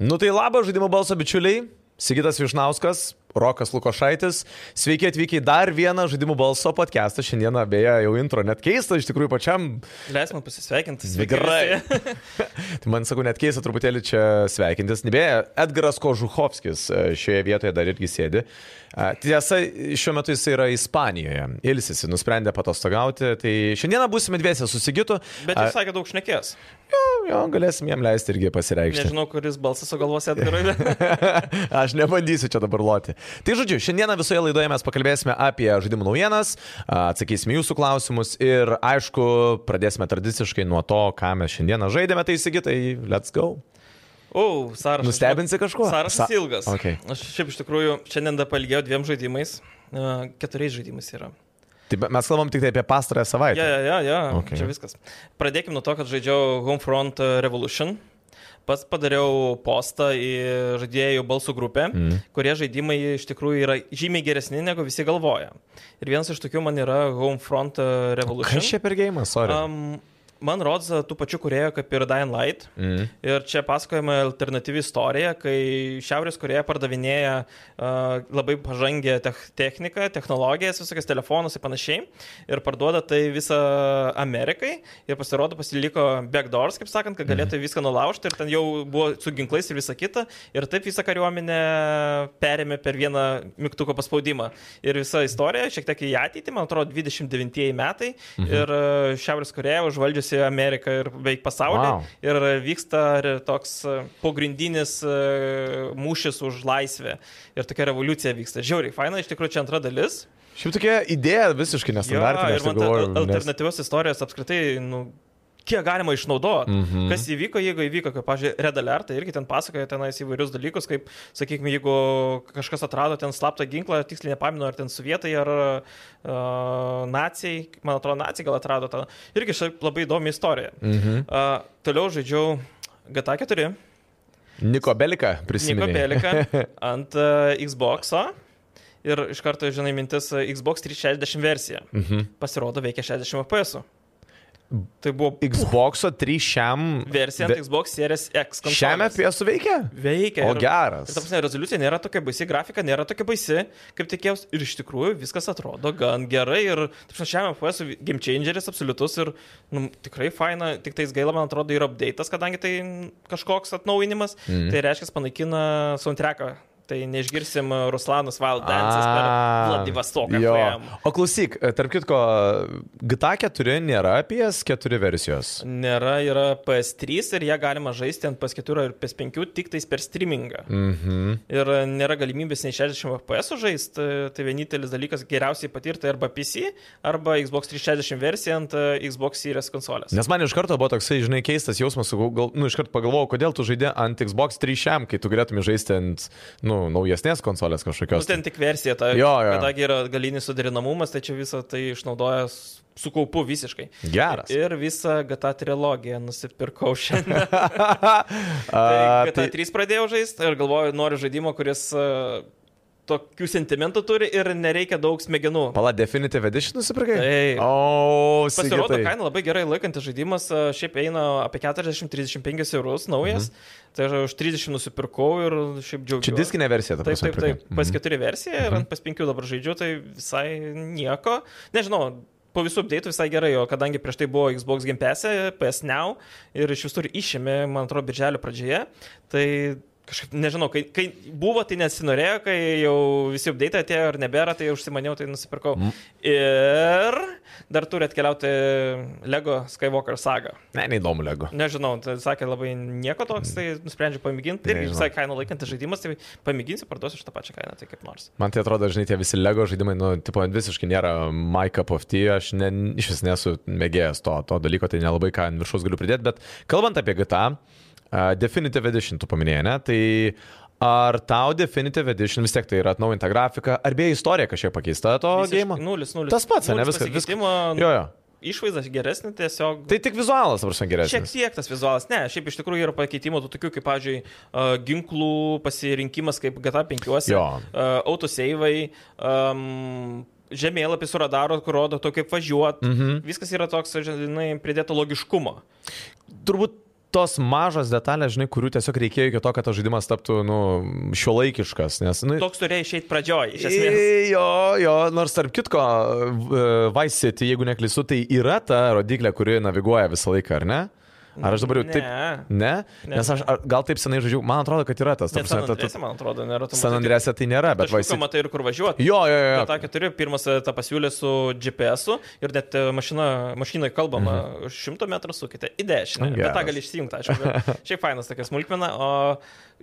Nu tai labas žaidimo balso bičiuliai, Sigitas Višnauskas, Rokas Lukošaitis. Sveiki atvykę į dar vieną žaidimų balso podcastą. Šiandieną beje jau intro net keista, iš tikrųjų pačiam. Leis man pasisveikinti. Gerai. tai man sakau, net keista truputėlį čia sveikintis. Beje, Edgaras Kožuhovskis e, šioje vietoje dar irgi sėdi. E, tiesa, šiuo metu jis yra Ispanijoje. Ilsisi, nusprendė patostogauti. Tai šiandieną būsime dviese susigytų. Bet jis sakė daug šnekės. Jo, jo, galėsim jam leisti irgi pasireikšti. Nežinau, kuris balsas sugalvos Edgarui. Aš nebandysiu čia dabar loti. Tai žodžiu, šiandieną visoje laidoje mes pakalbėsime apie žaidimų naujienas, atsakysime jūsų klausimus ir aišku, pradėsime tradiciškai nuo to, ką mes šiandieną žaidėme, tai įsigytai, let's go. O, sąrašas. Nustebinsi kažkuo? Sąrašas Sa ilgas. Okay. Aš šiaip iš tikrųjų šiandien dar palgėjau dviem žaidimais. Keturiais žaidimais yra. Tai mes kalbam tik tai apie pastarąją savaitę. Ja, ja, ja, ja. Okay. čia viskas. Pradėkime nuo to, kad žaidžiau Homefront Revolution. Pats padariau postą į žaidėjų balsų grupę, mm. kurie žaidimai iš tikrųjų yra žymiai geresni negu visi galvoja. Ir vienas iš tokių man yra Homefront Revolution. Kas čia per gėjimą, sorry? Um, man rods tų pačių kuriejų kaip ir Dying Light. Mm. Ir čia pasakojama alternatyvi istorija, kai Šiaurės Koreja pardavinėja uh, labai pažangę te techniką, technologijas, visokias telefonus ir panašiai. Ir parduoda tai visą Amerikai. Ir pasirodo pasiliko backdoors, kaip sakant, kad galėtų mm. viską nulaužti. Ir ten jau buvo su ginklais ir visa kita. Ir taip visą kariuomenę perėmė per vieną mygtuko paspaudimą. Ir visa istorija šiek tiek į ateitį, man atrodo, 29 metai. Mm -hmm. Ir Šiaurės Koreja užvaldžiusi visi Ameriką ir beveik pasaulį. Wow. Ir vyksta toks e, pagrindinis e, mūšis už laisvę. Ir tokia revoliucija vyksta. Žiauriai, faina, iš tikrųjų čia antra dalis. Šiaip tokia idėja visiškai nestandartinė. Ja, ir man galvoju, alternatyvios nes... istorijos apskritai, nu, kiek galima išnaudoti. Mm -hmm. Kas įvyko, jeigu įvyko, kaip, pažiūrėjau, Red Alert, tai irgi ten pasakoja tenais įvairius dalykus, kaip, sakykime, jeigu kažkas atrado ten slaptą ginklą, tiksliai nepaminu, ar ten sovietai, ar uh, nacijai, man atrodo, nacijai gal atrado tą. Irgi šiaip labai įdomi istorija. Mm -hmm. uh, toliau žaidžiau GTA 4. Niko Belika prisimenu. Niko Belika ant uh, Xbox'o. Ir iš karto, žinai, mintis Xbox 360 versija. Mhm. Pasirodo, veikia 60 FPS. -ų. Tai buvo Xbox 3 šiam. Versija ant Xbox Series X. Konsolės. Šiame FPS veikia? Veikia. O ir, geras. Ir ta prasme, rezoliucija nėra tokia baisi, grafika nėra tokia baisi, kaip tikėjausi. Ir iš tikrųjų viskas atrodo gan gerai. Ir prasme, šiame FPS game changeris absoliutus ir nu, tikrai faina. Tik tais gaila, man atrodo, yra update'as, kadangi tai kažkoks atnaujinimas. Mm. Tai reiškia, panaikina soundtracką tai neišgirsim Ruslanas Valdansas per Vladivostoką. O klausyk, tarp kitko, GTA 4 nėra PS4 versijos. Nėra, yra PS3 ir ją galima žaisti ant PS4 ir PS5 tik tais per streamingą. Mhm. Ir nėra galimybės nei 60 FPS žaisti, tai vienintelis dalykas geriausiai patirti arba PC, arba Xbox 360 versija ant Xbox Series konsolės. Nes man iš karto buvo toksai, žinai, keistas jausmas, gal, nu, iš karto pagalvojau, kodėl tu žaidė ant Xbox 360, kai tu galėtum žaisti ant, nu, naujesnės konsolės kažkokios. Nu, ten tik versija, ta, jo, jo. kadangi yra galinis suderinamumas, tai čia visą tai išnaudoja su kaupu visiškai. Geras. Ir visą GTA trilogiją nusipirkau šiandien. tai GTA tai... 3 pradėjau žaisti ir galvoju, noriu žaidimo, kuris uh, tokių sentimentų turi ir nereikia daug smegenų. Pala Definitive Edition nusipirkai? Taip. O, Pasirodo, kaina labai gerai laikantis žaidimas, šiaip eina apie 40-35 eurus naujas. Mhm. Tai aš už 30 nusipirkau ir šiaip džiaugiuosi. Čia diskinė versija, taip, taip, taip. Mhm. Pas 4 versija ir mhm. pas 5 dabar žaidžiu, tai visai nieko. Nežinau, po visų update'ų visai gerai, o kadangi prieš tai buvo Xbox Game Pass, e, PS Now ir iš visur išėmė, man atrodo, birželio pradžioje, tai kažkaip, nežinau, kai, kai buvo, tai nesinorėjo, kai jau visi update atėjo ir nebėra, tai užsimaniau, tai nusipirkau. Mm. Ir dar turi atkeliauti Lego Skywalker saga. Ne, neįdomu Lego. Nežinau, tai sakė labai nieko toks, tai nusprendžiau pamėginti. Tai irgi visai kainą laikantis žaidimas, tai pamėginsiu, parduosiu už tą pačią kainą, tai kaip nors. Man tai atrodo, žinai, tie visi Lego žaidimai, nu, tipo, visiškai nėra my cup of tea, aš ne, iš vis nesu mėgėjęs to, to dalyko, tai nelabai ką ant viršus galiu pridėti, bet kalbant apie GTA, Uh, Definitive Edition tu paminėjai, ne? Tai ar tau Definitive Edition vis tiek tai yra atnaujinta grafika, ar beje istorija kažkiek pakeista to gėjimo? Nulis, nulis. Tas pats, nulis ne viskas. viskas. Jo, jo. Išvaizdas geresnė tiesiog. Tai tik vizualas, varsan geresnis. Šiek tiek tas vizualas, ne, šiaip iš tikrųjų yra pakeitimų, tų tokių kaip, pavyzdžiui, uh, ginklų pasirinkimas kaip GTA 5, uh, autoseivai, um, žemėlapis su radaru, kur rodo to, kaip važiuoti. Mm -hmm. Viskas yra toks, žinai, pridėto logiškumo. Turbūt tos mažos detalės, žinai, kurių tiesiog reikėjo iki to, kad tas žaidimas taptų, nu, šiuolaikiškas. Nes, nu, Toks turėjo išeiti pradžioj, iš esmės. Jo, jo, nors tarp kitko, v- Vice City, jeigu neklystu, tai yra ta rodiklė, kuri naviguoja visą laiką, ar ne? Ar aš dabar jau taip... Ne. Ne? Ne. Nes aš ar, gal taip senai žaidžiu, man atrodo, kad yra tas. ta Net San Andrėse, ta- man atrodo, nėra to. San Andrėse tai nėra, bet Vice City. matai ir kur važiuoti. Jo, jo, jo. Ta keturi, pirmas e, tą pasiūlė su GPS -u, ir net e, mašina, mašinoje kalbama Mhm. už šimto metrų sukite į dešinę. Bet tą gali išsijungti, aišku. Šiaip fainas tokia smulkmena, o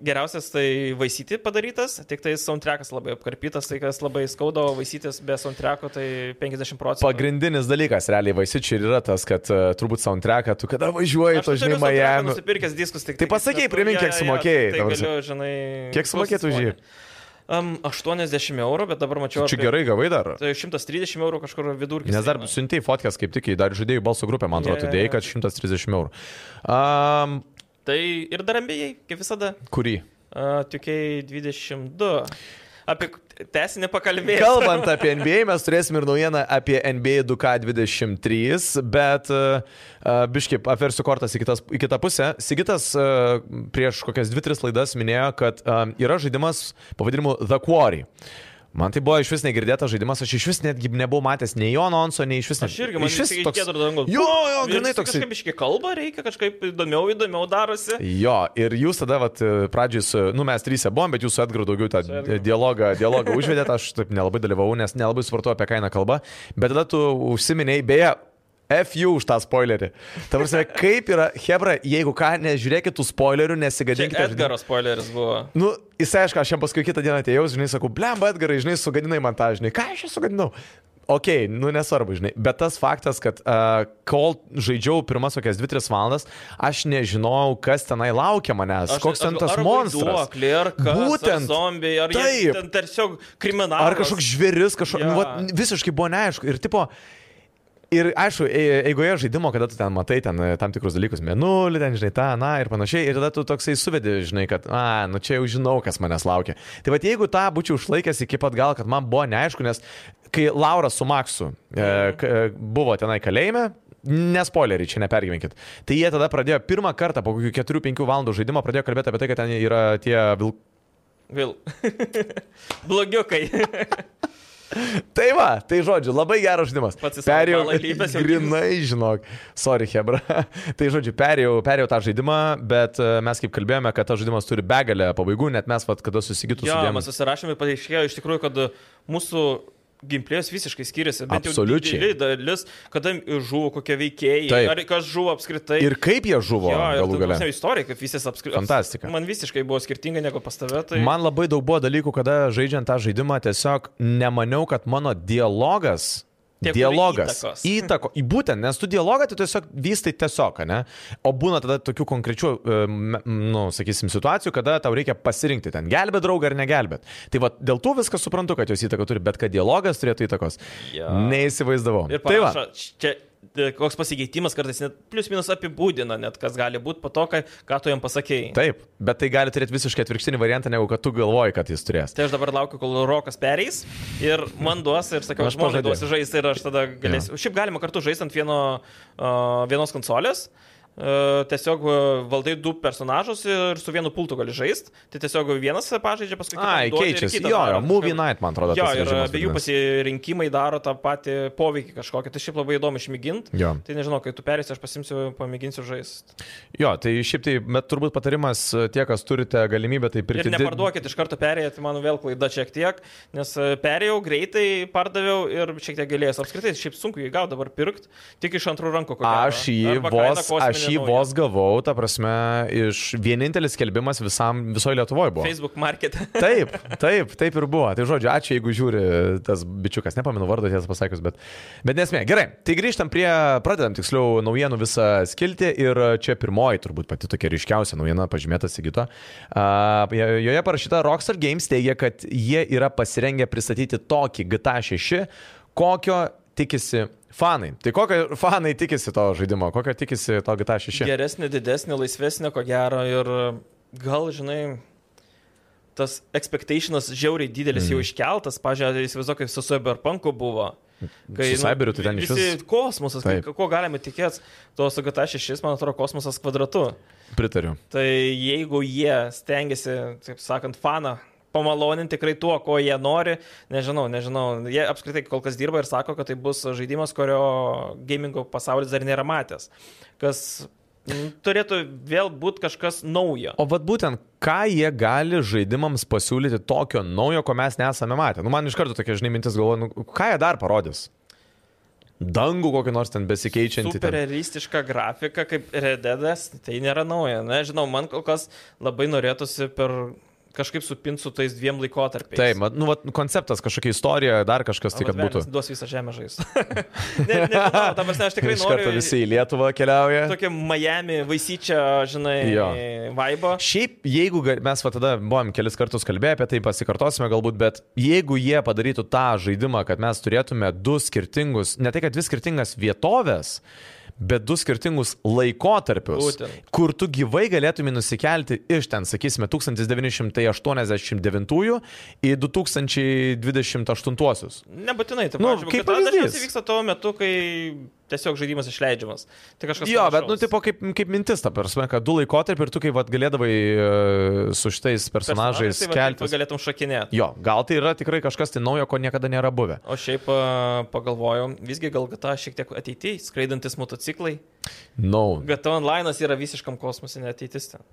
geriausias tai vaisyti padarytas, tik tai soundtrackas labai apkarpytas, tai kas labai skaudo, vaisytis be soundtracko tai 50 procentų. Pagrindinis dalykas realiai Vaisičiai ir yra tas, kad uh, turbūt soundtracką tu kada važiuoji, Aš tu tai žinai Miami. Nusipirkęs diskus tik Tai pasakei, primink, kiek sumokėjai, Tai ta prasme. galiu, žinai. Kiek sumokėt už jį? Um, 80 eurų, bet dabar mačiau. Čia apie- gerai gavai dar. Tai 130 eurų kažkur vidurkis. Nes dar siuntėjai fotkės kaip tik, dar žaidėjų balso grupę, man atrodo, tu dėjai, kad 130 eurų. Um, Tai ir dar ambėjai, kaip visada. kurį? Uh, Tikiai 22. Apie tesinį pakalbėjimą. Kalbant apie NBA, mes turėsim ir naujieną apie NBA 2K23, bet uh, uh, biškai apversiu kortas į, kitas, į kitą pusę. Sigitas uh, prieš kokias 2-3 laidas minėjo, kad uh, yra žaidimas pavadinimu The Quarry. Man tai buvo iš vis negirdėtas žaidimas, aš iš vis netgi nebuvau matęs nei jo anonso, nei iš vis. Aš irgi, man iš vis toks... Jo, jo, grinai toks. Kažkaip iški kalba, reikia kažkaip įdomiau, įdomiau darosi. Jo, ir jūs tada, vat, pradžiai su, nu mes trys buvom, bet jūs su Edgaru daugiau tą dialogą, dialogą užvedėte, aš taip nelabai dalyvavau, nes nelabai supratau apie ką eina kalba, bet tada tu užsiminėjai, beje, FU už tą spoilerį. Ta prasme, kaip yra, Hebra, jeigu ką, nežiūrėkit tų spoilerių, nesigadinkite. žinai. Edgaro spoileris buvo. Nu, jis aišku, aš jam paskui kitą dieną atėjau, žinai, sakau, blemba, Edgarai, žinai, sugadinai man tą, žinai, ką aš čia sugadinau. Ok, nu nesvarbu, žinai, bet tas faktas, kad uh, kol žaidžiau pirmas kokias 2-3 valandas, aš nežinojau, kas tenai laukia manęs, Aš- koks ten tas ar monstras. vaiduoklė, Ar kas, Būtent. Ar zombiai, ar Taip. ten tiesiog kriminalas. Ar kažkoks žvėris, kažkoks, Jo. nu, vat, visiškai buvo neaišku. Ir tipo, Ir aišku, e- eigoje žaidimo, kada tu ten matai ten e, tam tikrus dalykus, menulį, ten, žinai, tą, na ir panašiai, ir tada tu toksai suvedi, žinai, kad, a, nu čia jau žinau, kas manęs laukia. Tai va, jeigu tą būčiau išlaikęs iki pat gal, kad man buvo neaišku, nes kai Laura su Maksu e, e, buvo tenai kalėjime, Nespoileriai, čia nepergyvenkit. Tai jie tada pradėjo pirmą kartą po kokių 4-5 valandų žaidimo pradėjo kalbėti apie tai, kad ten yra tie vilkai. Vėl. Blogiukai. Tai va, tai žodžiu, labai geras žaidimas. Perėjau, jau grinai, žinok, sorry, Hebra. tai žodžiu, perėjau, perėjau tą žaidimą, bet e, mes kaip kalbėjome, kad tas žaidimas turi begalę pabaigų, net mes, vat, kada susigytų Jo, su mes susirašėme ir paaiškėjo iš tikrųjų, kad mūsų gimplės visiškai skiriasi. Jau Absoliučiai. dideli dalis, kada žuvo kokie veikėjai, Taip. ar kas žuvo apskritai. Ir kaip jie žuvo jo, galų gale. prasme, istorija, kaip visas apskritai. Fantastika. Man visiškai buvo skirtinga negu pas tave. Tai... Man labai daug buvo dalykų, kada žaidžiant tą žaidimą tiesiog nemaniau, kad mano dialogas. Turi dialogas. įtakos. Įtako. Būtent, nes tu dialogą tai tiesiog vystai tiesiog, ne? O būna tada tokių konkrečių, e, me- nu, sakysim, situacijų, kada tau reikia pasirinkti ten, gelbėt draugą ar negelbėt. Tai va, dėl to viską suprantu, kad jos įtaka turi, bet kad dialogas turėtų įtakos. Jo. Neįsivaizdavau. Ir Tai va. parašo, čia e, koks pasikeitimas kartais net plius minus apibūdina, net kas gali būti po to, ką, ką tu jam pasakėjai. Taip, bet tai gali turėti visiškai atvirkštinį variantą, negu kad tu galvoji, kad jis turės. Tai aš dabar laukiu, kol Rokas pereis ir man duos ir sakiau, Aš žmonai duosiu žaisti ir aš tada galėsiu. Šiaip galima kartu žaisti ant vieno, uh, vienos konsolės. Uh, tiesiog uh, valdai du personažus ir su vienu pultu gali žaisti. Tai tiesiog vienas pažaidžia, paskui kitam Ai, ir keičiasi. Jo, jo, Movie Night, man atrodo. Jo, ir abiejų pasirinkimai daro tą patį poveikį kažkokį. Tai šiaip labai įdomu išmėginti. Tai nežinau, kai tu perėsi, aš pasimsiu, pamėginsiu žaisti. Jo, tai šiaip tai, bet turbūt patarimas e, tie, kas turite galimybę, tai Ir pirkti. di- neparduokit iš karto perėję, tai mano vėl klaida šiek tiek, nes e, perėjau greitai, pardaviau ir šiek tiek galėjęs. Apskritai, šiaip sunku jį gauti dabar pirkti, tik iš antrų rankų. Aš jį, vos, aš jį vos gavau, ta prasme, iš vienintelis skelbimas visam, visoje Lietuvoje buvo. Facebook market. Taip, taip, taip ir buvo. Tai žodžiu, ačiū, jeigu žiūri tas bičiukas, nepamenu vardo tiesą pasakius, bet, bet nesmė. Gerai, tai grįžtam prie, pradedam tiksliau naujienų visą skilti ir čia pirmoji turbūt pati tokia ryškiausia naujiena pažymėta Sigito. Uh, joje parašyta Rockstar Games teigia, kad jie yra pasirengę pristatyti tokį GTA 6, kokio tikisi fanai. Tai kokio fanai tikisi to žaidimo, kokio tikisi to GTA 6? Geresnė, didesnė, laisvesnė, ko gero. Ir gal, žinai, tas expectationas žiauriai didelis mm. jau iškeltas. Pavyzdžiui, įsivaizduok, kaip su Cyberpunku buvo. Kai, Su Cyberiu tai ten iš visi vis- kosmosas, kai, Taip. ko galime tikėtis, to su GTA 6, man atrodo, kosmosas kvadratu. Pritariu. Tai jeigu jie stengiasi, taip sakant, faną pamaloninti tikrai tuo, ko jie nori, nežinau, nežinau, jie apskritai kol kas dirba ir sako, kad tai bus žaidimas, kurio gamingo pasaulis dar nėra matęs. Kas turėtų vėl būti kažkas naujo. O vad būtent, ką jie gali žaidimams pasiūlyti tokio naujo, ko mes nesame matę. Nu, man iš karto tokia, žinai, mintis galvoju, nu, ką jie dar parodys? Dangų kokį nors ten besikeičiantį. Ten. realistiška grafika kaip Rededas, tai nėra nauja. Nežinau, man kol kas labai norėtųsi per kažkaip supinti su tais dviem laikotarpiais. Taip, mat, nu, vat, konceptas, kažkokia istorija, dar kažkas tai, kad būtų. Duos visą žemę žais. ne, ne, ta prasme, aš tikrai Iš karto noriu. visi į Lietuvą keliauja. Tokia Miami vaisyčia, žinai, Jo. vaibo. Šiaip, jeigu mes va tada buvom kelis kartus kalbėję apie tai, pasikartosime galbūt, bet jeigu jie padarytų tą žaidimą, kad mes turėtume du skirtingus, ne tai kad dvi skirtingas vietovės, bet du skirtingus laikotarpius, Būtent. kur tu gyvai galėtumai nusikelti iš ten, sakysime, 1989 į 2028. Nebūtinai, tai Nu, pavyzdžiui, kaip pavyzdys. dažniausiai vyksta tuo metu, kai tiesiog žaidimas išleidžiamas. Tai kažkas Jo, bet, nu, tipo, kaip, kaip mintis, ta prasme, kad du laikotarpiai ir tu kaip vat, galėdavai e, su šitais personažais tai va, taip keltis. galėtum šakinėti. Jo, gal tai yra tikrai kažkas tai naujo, ko niekada nėra buvę. O šiaip a, pagalvojau, visgi gal GTA šiek tiek ateityje, skraidantis motociklai. No. GTA Online yra visiškam kosmosinė ateitis ten.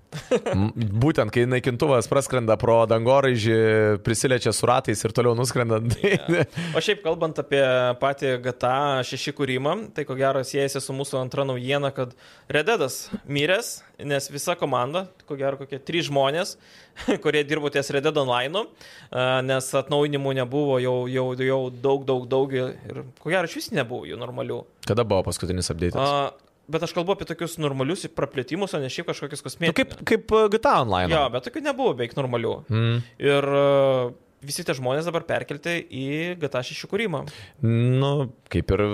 Būtent, kai naikintuvas praskrenda pro dangoraižį, prisiliečia su ratais ir toliau nuskrenda. Tai, O šiaip kalbant apie patį GTA 6 kūrimą, tai ko gero siejasi su mūsų antra naujiena, kad Rededas miręs, nes visa komanda, ko gero kokie trys žmonės, kurie dirbo ties Reded Online, nes atnaujinimų nebuvo jau, jau, jau daug, daug, daug ir ko gero iš vis nebuvo jų normalių. Kada buvo paskutinis update? Bet aš kalbu apie tokius normalius praplėtimus, o ne šiaip kažkokius Nu, kosmetinius. kaip, kaip e, GTA online. Jo, bet tokių nebuvo beveik normalių. Mm. Ir uh, visi tie žmonės dabar perkelti į GTA 6 kūrimą. Nu, kaip ir.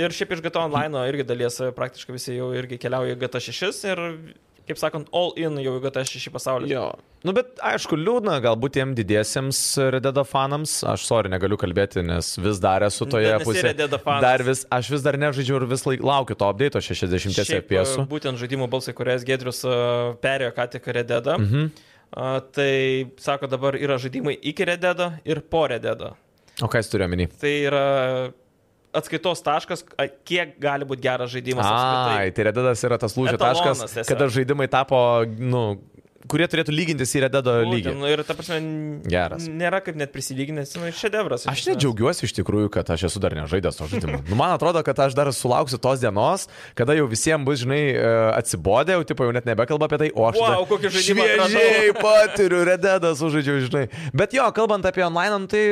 Ir šiaip iš GTA Online irgi dalies e, praktiškai visi jau irgi keliauja į GTA 6 ir, kaip sakant, all in jau į GTA 6 pasaulį. Jo. Nu, bet aišku, liūdna galbūt tiem didiesiems Rededo fanams. Aš sorry, negaliu kalbėti, nes vis dar esu toje nesi pusėje. Dar vis, aš vis dar nežaidžiu ir vis laik, laukiu to update 60 Šiaip, FPS. Būtent žaidimų balsai, kurias Gedrius e, perėjo ką tik Rededą. Mhm. Tai sako, dabar yra žaidimai iki Rededo ir po Rededo. O ką jis turi omeny? Tai yra atskaitos taškas, kiek gali būti geras žaidimas. apskritai. Ai, tai Rededas yra tas lūžio taškas, kada žaidimai tapo, nu, kurie turėtų lygintis į Rededo lygį. Būtent, nu, ir ta prasme, Geras. Nėra kaip net prisilyginęs, nu, šedevras. Aš nedžiaugiuosi iš tikrųjų, kad aš esu dar nežaidęs to žaidimo. Nu, man atrodo, kad aš dar sulauksiu tos dienos, kada jau visiems bus, žinai, e, atsibodę, jau, tipo, jau net nebekalba apie tai, o aš... Tada kokį žaidimą Šviežiai patiriu, Rededą sužaidžiau, žinai. Bet jo, kalbant apie online, nu, tai,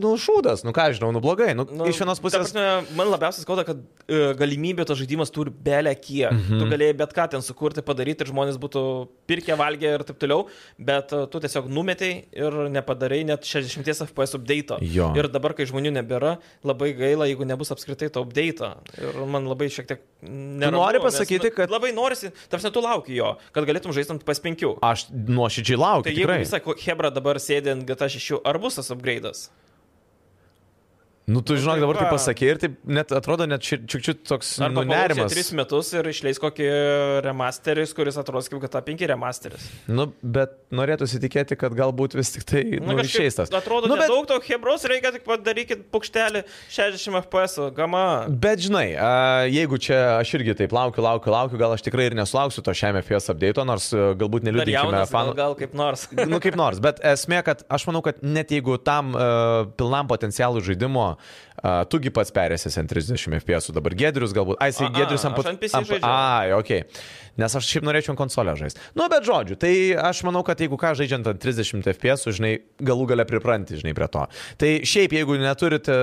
nu, šūdas, nu ką žinau, nu blogai. Nu, Nu, iš vienos pusės... Prasme, man labiausiai skauda, kad uh, galimybė tas žaidimas turi belę kiek. Mm Mhm. -hmm. Tu galėjai bet ką ten sukurti, padaryti ir žmonės būtų pirkę, valgę ir taip toliau, bet uh, tu tiesiog numetei ir nepadarai net 60 FPS update. Jo. Ir dabar, kai žmonių nebėra, labai gaila, jeigu nebus apskritai to update. Ir man labai šiek tiek... Neramu, nori nes, pasakyti, nu, kad- Labai norisi, tarsi tu lauki jo, kad galėtum žaisti ant PS5. Aš nuoširdžiai laukiu. Tai jeigu visą Hebra dabar sėdi ant GTA 6, ar bus tas upgrade'as? Nu, tu žinok, tai dabar tai pasakė ir taip net atrodo net tiek toks nu, nerimas. Tris metus ir išleis kokį remasteris, kuris atrodys kaip GTA 5 remasteris. Nu, bet norėtųsi tikėti, kad galbūt vis tik tai nu, kažkaip išeis tas. Atrodo, nu, nu, bet, daug to hebros reikia tik padarykit paukštelį 60 FPS, gama. bet žinai, jeigu čia aš irgi taip laukiu, laukiu, laukiu, gal aš tikrai ir nesulauksiu to šiame FPS update, nors a, galbūt Dar neliūdinkime jaunas, gal, fanų. gal kaip nors. Nu, kaip nors, bet esmė, kad aš manau, kad net jeigu tam uh, pilnam potencialų žaidimo, uh, tugi pats perėsis ant 30 FPS, dabar Gedrius galbūt, ai, jisai Gedrius ant aš ant PC žaidžiu. Ai, ok. Nes aš šiaip norėčiau konsolę žaisti. Nu, bet žodžiu, tai aš manau, kad jeigu ką žaidžiant ant 30 FPS, žinai, galų gale pripranti, žinai, prie to. Tai šiaip, jeigu neturite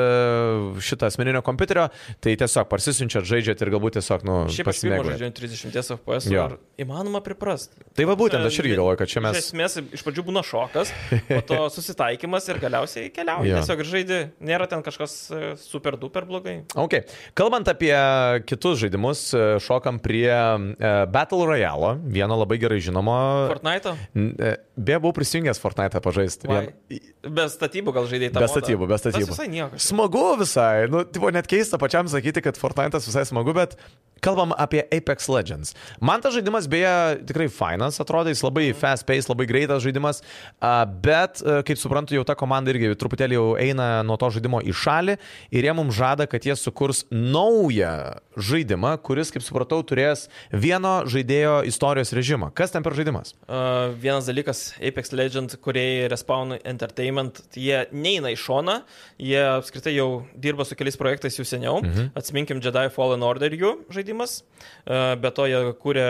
šitą asmeninio kompiuterio, tai tiesiog parsisiunčiat, žaidžiat ir galbūt tiesiog, nu, Šiaip aš pirmą pasimėgaujat. žaidžiu ant 30 FPS Jo. ir įmanoma priprast. Tai va būtent, aš irgi galvoju, kad čia Iš mes... esmės, iš pradžių būna šokas, po to susitaikymas ir galiausiai keliauji. Tiesiog ir žaidi. Nėra ten kažkas e, super duper blogai. Okay. Kalbant apie kitus žaidimus, e, šokam prie e, Battle Royale, vieno labai gerai žinomo. Fortnite? N- e, Beje, buvau prisijungęs Fortnite pažaisti. Vien... Be statybų gal žaidėjai tą Be statybų, be statybų. Tas visai nieko. Smagu visai. Nu, tipo, net keista pačiam sakyti, kad Fortnite'as visai smagu, bet kalbam apie Apex Legends. Man tas žaidimas beje tikrai fainas, atrodo, jis labai fast pace, labai greitas žaidimas, bet, a, kaip suprantu, jau ta komanda irgi truputėlį jau eina nuo to žaidimo į šalį ir jie mums žada, kad jie sukurs naują žaidimą, kuris, kaip supratau, turės vieno žaidėjo istorijos režimą. Kas ten per žaidimas? Uh, vienas dalykas, Apex Legends, kurie Respawn Entertainment, jie neina į šoną, jie apskritai jau dirba su keliais projektais jau seniau. Mhm. Atsiminkim Jedi Fallen Order jų žaidimas, uh, be to jie kūrė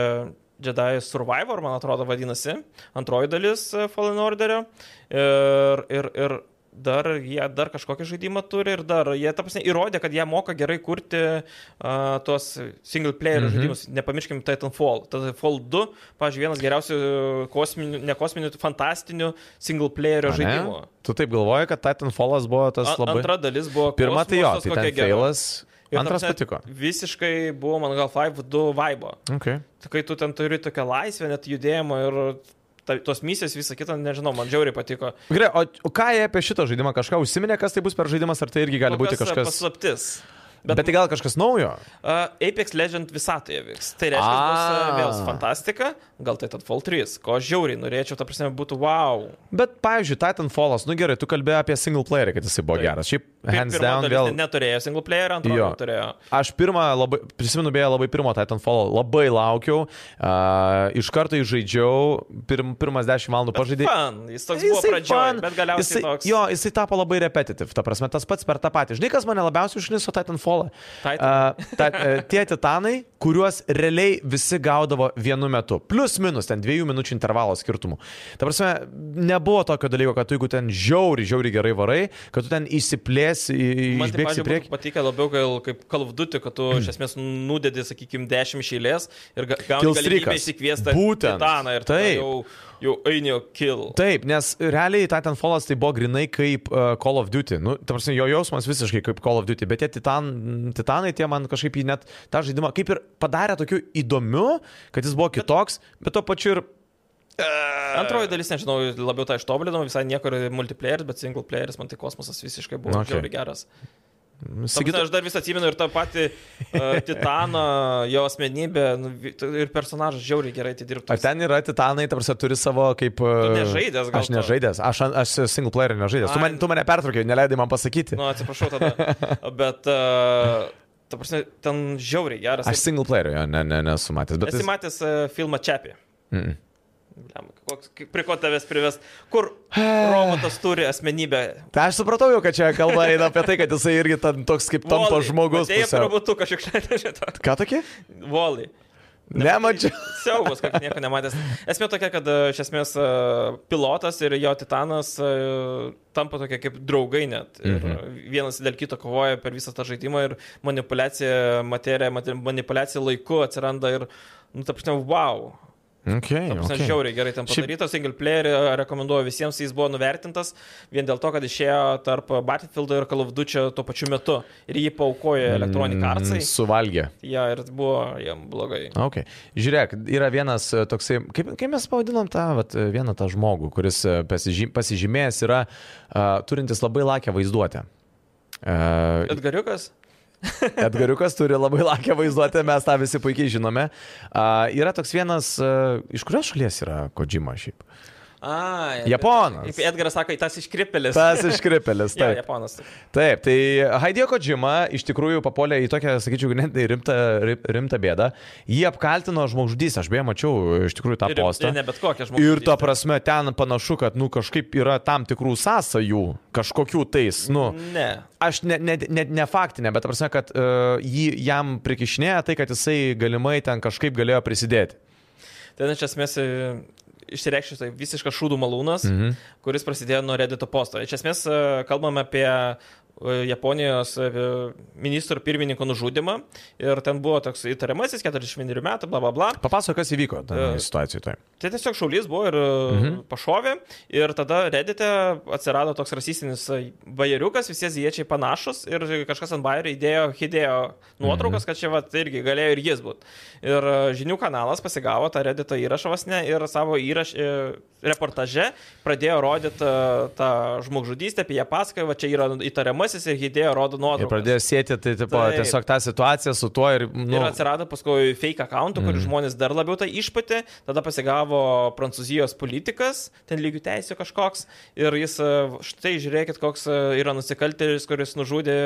Jedi Survivor, man atrodo, vadinasi, antroji dalis uh, Fallen Orderio. Ir, ir, ir dar jie dar kažkokį žaidimą turi ir dar jie, ta prasme, įrodė, kad jie moka gerai kurti uh, tuos single player mm -hmm. žaidimus. Nepamirškim Titanfall. Titanfall 2, pažiūrėjau, vienas geriausių kosminių, ne kosminių, fantastinių single player žaidimų. Tu taip galvoji, kad Titanfallas buvo tas labai... Antra dalis buvo... Pirma tai jo, tai failas. Ir Antras prasme, patiko. Visiškai buvo, man gal, 5-2 vibe. Okay. Tai kai tu ten turi tokią laisvę, net judėjimo ir ta, tos misijos, visą kitą, nežinau, man žiauriai patiko. Gerai, o, o ką jie apie šitą žaidimą kažką užsiminė, kas tai bus per žaidimas, ar tai irgi gali būti kas, kažkas... Paslaptis. Bet, bet tai gal kažkas naujo? Uh, Apex Legend visatoje vyks. Tai reiškia, bus A. uh, vėl fantastika, gal tai Titanfall 3, ko žiauriai norėčiau, ta prasme, būtų wow. Bet, pavyzdžiui, Titanfallas, nu gerai, tu kalbėjai apie single playerį, kad jisai buvo Taip. geras. Šiaip, hands down, vėl... net Neturėjo single player, Jo. antrojo turėjo. Aš pirmą, labai, prisimenu beje, labai pirmo Titanfall, labai laukiau, uh, iš karto įžaidžiau, pirm, pirmas 10 valandų pažaidėjau. Fun, jis toks buvo pradžioje, bet galiausiai jisai, toks. Jo, jisai tapo labai repetitiv, ta prasme, tas pats per tą patį. Žinai, kas mane labiausiai užkniso Titanfallą? Titan. Uh, ta, uh, tie titanai, kuriuos realiai visi gaudavo vienu metu. Plius minus, ten dviejų minučių intervalo skirtumų. Ta prasme, nebuvo tokio dalyko, kad tu jeigu ten žiauri, žiauri gerai varai, kad tu ten įsiplėsi, į- tai, išbėgsi prieki. būtų patikę labiau gal kaip Call of Duty, kad tu iš esmės nudedi, sakykime, 10 išėlės ir ga- gauni galimybę įsikviesti. Titaną ir Taip. jau, jau einio kill. Taip, nes realiai Titanfallas tai buvo grinai kaip uh, Call of Duty. Nu, ta prasme, jo jausmas visiškai kaip Call of Duty, bet tie titan, titanai, tie man kažkaip į net tą žaidimą kaip ir padarė tokiu įdomiu, kad jis buvo kitoks, bet tuo pačiu ir... Antroji dalis, nežinau, labiau tą ištobulinau, visai niekur multiplayer, bet single playeris, man tai kosmosas visiškai buvo Okay. geras. Ta Sakyt, prasme, Aš dar vis atsimenu ir tą patį uh, Titaną, jo asmenybę nu, ir personažas žiauriai gerai atidirbtas. Ar ten yra titanai, ta prasme, turi savo kaip... uh, nežaidęs gal Aš to? nežaidęs, aš, aš single player nežaidęs. Tu, Ai. man, tu mane pertraukė, neleidai man pasakyti. Nu, atsiprašau tada. Bet, uh, ta prasme, ten žiauriai geras. Aš single player, jo, ne, ne, nesu matęs. Bet Esi jis... matęs uh, filmą Čiapį? Mm -mm. Koks- Prie ko tavęs prives? Kur robotas turi asmenybę? Tai aš supratau jau, kad čia kalba eina apie tai, kad jisai irgi ten toks kaip tampa žmogus. Apie pusiau. robotuką šiukšlę šitą. Ką tokį? Volį. Nemačiau. Siaubas, kad nieko nematęs. Esmė tokia, kad e, iš esmės e, pilotas ir jo titanas e, tampa tokie kaip draugai net. Ir Mhm. vienas dėl kito kovoja per visą tą žaidimą ir manipulacija materija, manipulacija laiku atsiranda ir, nu, ta prasme, wow. Okay, Ta okay. žiauriai gerai ten Šiaip- padarytas, single player e, rekomenduoju visiems, jis buvo nuvertintas vien dėl to, kad išėjo tarp Battlefield ir Call of Duty tuo pačiu metu ir jį paukojo Electronic Arts. Mm, Suvalgė. Ja, ir buvo jam blogai. Okay. Žiūrėk, yra vienas e, toksai, kaip, kaip mes pavadinom tą, vat, e, vieną tą žmogų, kuris pasižy, pasižymėjęs yra uh, turintis labai lakę vaizduotę. Uh, Edgariukas? Edgariukas turi labai lakę vaizduotę, mes tą visi puikiai žinome. Uh, yra toks vienas, uh, iš kurios šalies yra Kodžima šiaip? A, Japonas. Kaip Edgaras sako, tas iškripelis. Tas iškripelis, Ja, taip. Japonas. Taip, tai Haidio Kojima iš tikrųjų papuolė į tokią, sakyčiau, ganėtinai rimtą, rim- rimtą bėdą. Jį apkaltino žmogžudys, aš beje mačiau iš tikrųjų tą Ir, postą. ir ne bet kokia žmogus. Ir ta prasme, ten panašu, kad, nu, kažkaip yra tam tikrų sąsajų, kažkokių tais, nu, Ne. aš ne, ne, ne, ne faktinė, bet, ta prasme, kad uh, jį, jam prikišnėja tai, kad jisai galimai ten kažkaip galėjo prisidėti. Ten iš esmės išsireikščiau tai visiškas šūdų malūnas, Mhm. kuris prasidėjo nuo Reddito posto. Iš esmės e, kalbame apie Japonijos e, ministro pirmininko nužudimą ir ten buvo toks įtariamasis 41 metų, bla bla bla. Papasako, kas įvyko toje E, situacijoje. Tai. Tai tiesiog šaulys buvo ir mhm. pašovė ir tada redite atsirado toks rasistinis bajeriukas, visi aziečiai panašus ir kažkas ant bajerio įdėjo Hidėjo nuotraukas, mhm. kad čia vat, irgi galėjo ir jis būti. Ir e, žinių kanalas pasigavo tą redito įrašą vasne ir savo įrašą reportaže pradėjo rodyti e, tą žmogžudystę, apie ją pasakojo, čia yra įtariamasis ir Hidėjo rodo Ir nuotraukas. pradėjo sėti tai, tipo, Taip. tiesiog tą situaciją su tuo ir... Nu. Ir atsirado paskui fake accountų, kur mm. žmonės dar labiau tai išpatė, tada pasigavo prancūzijos politikas, ten lygių teisė kažkoks, ir jis, e, štai žiūrėkit, koks e, yra nusikaltėlis, kuris nužudė,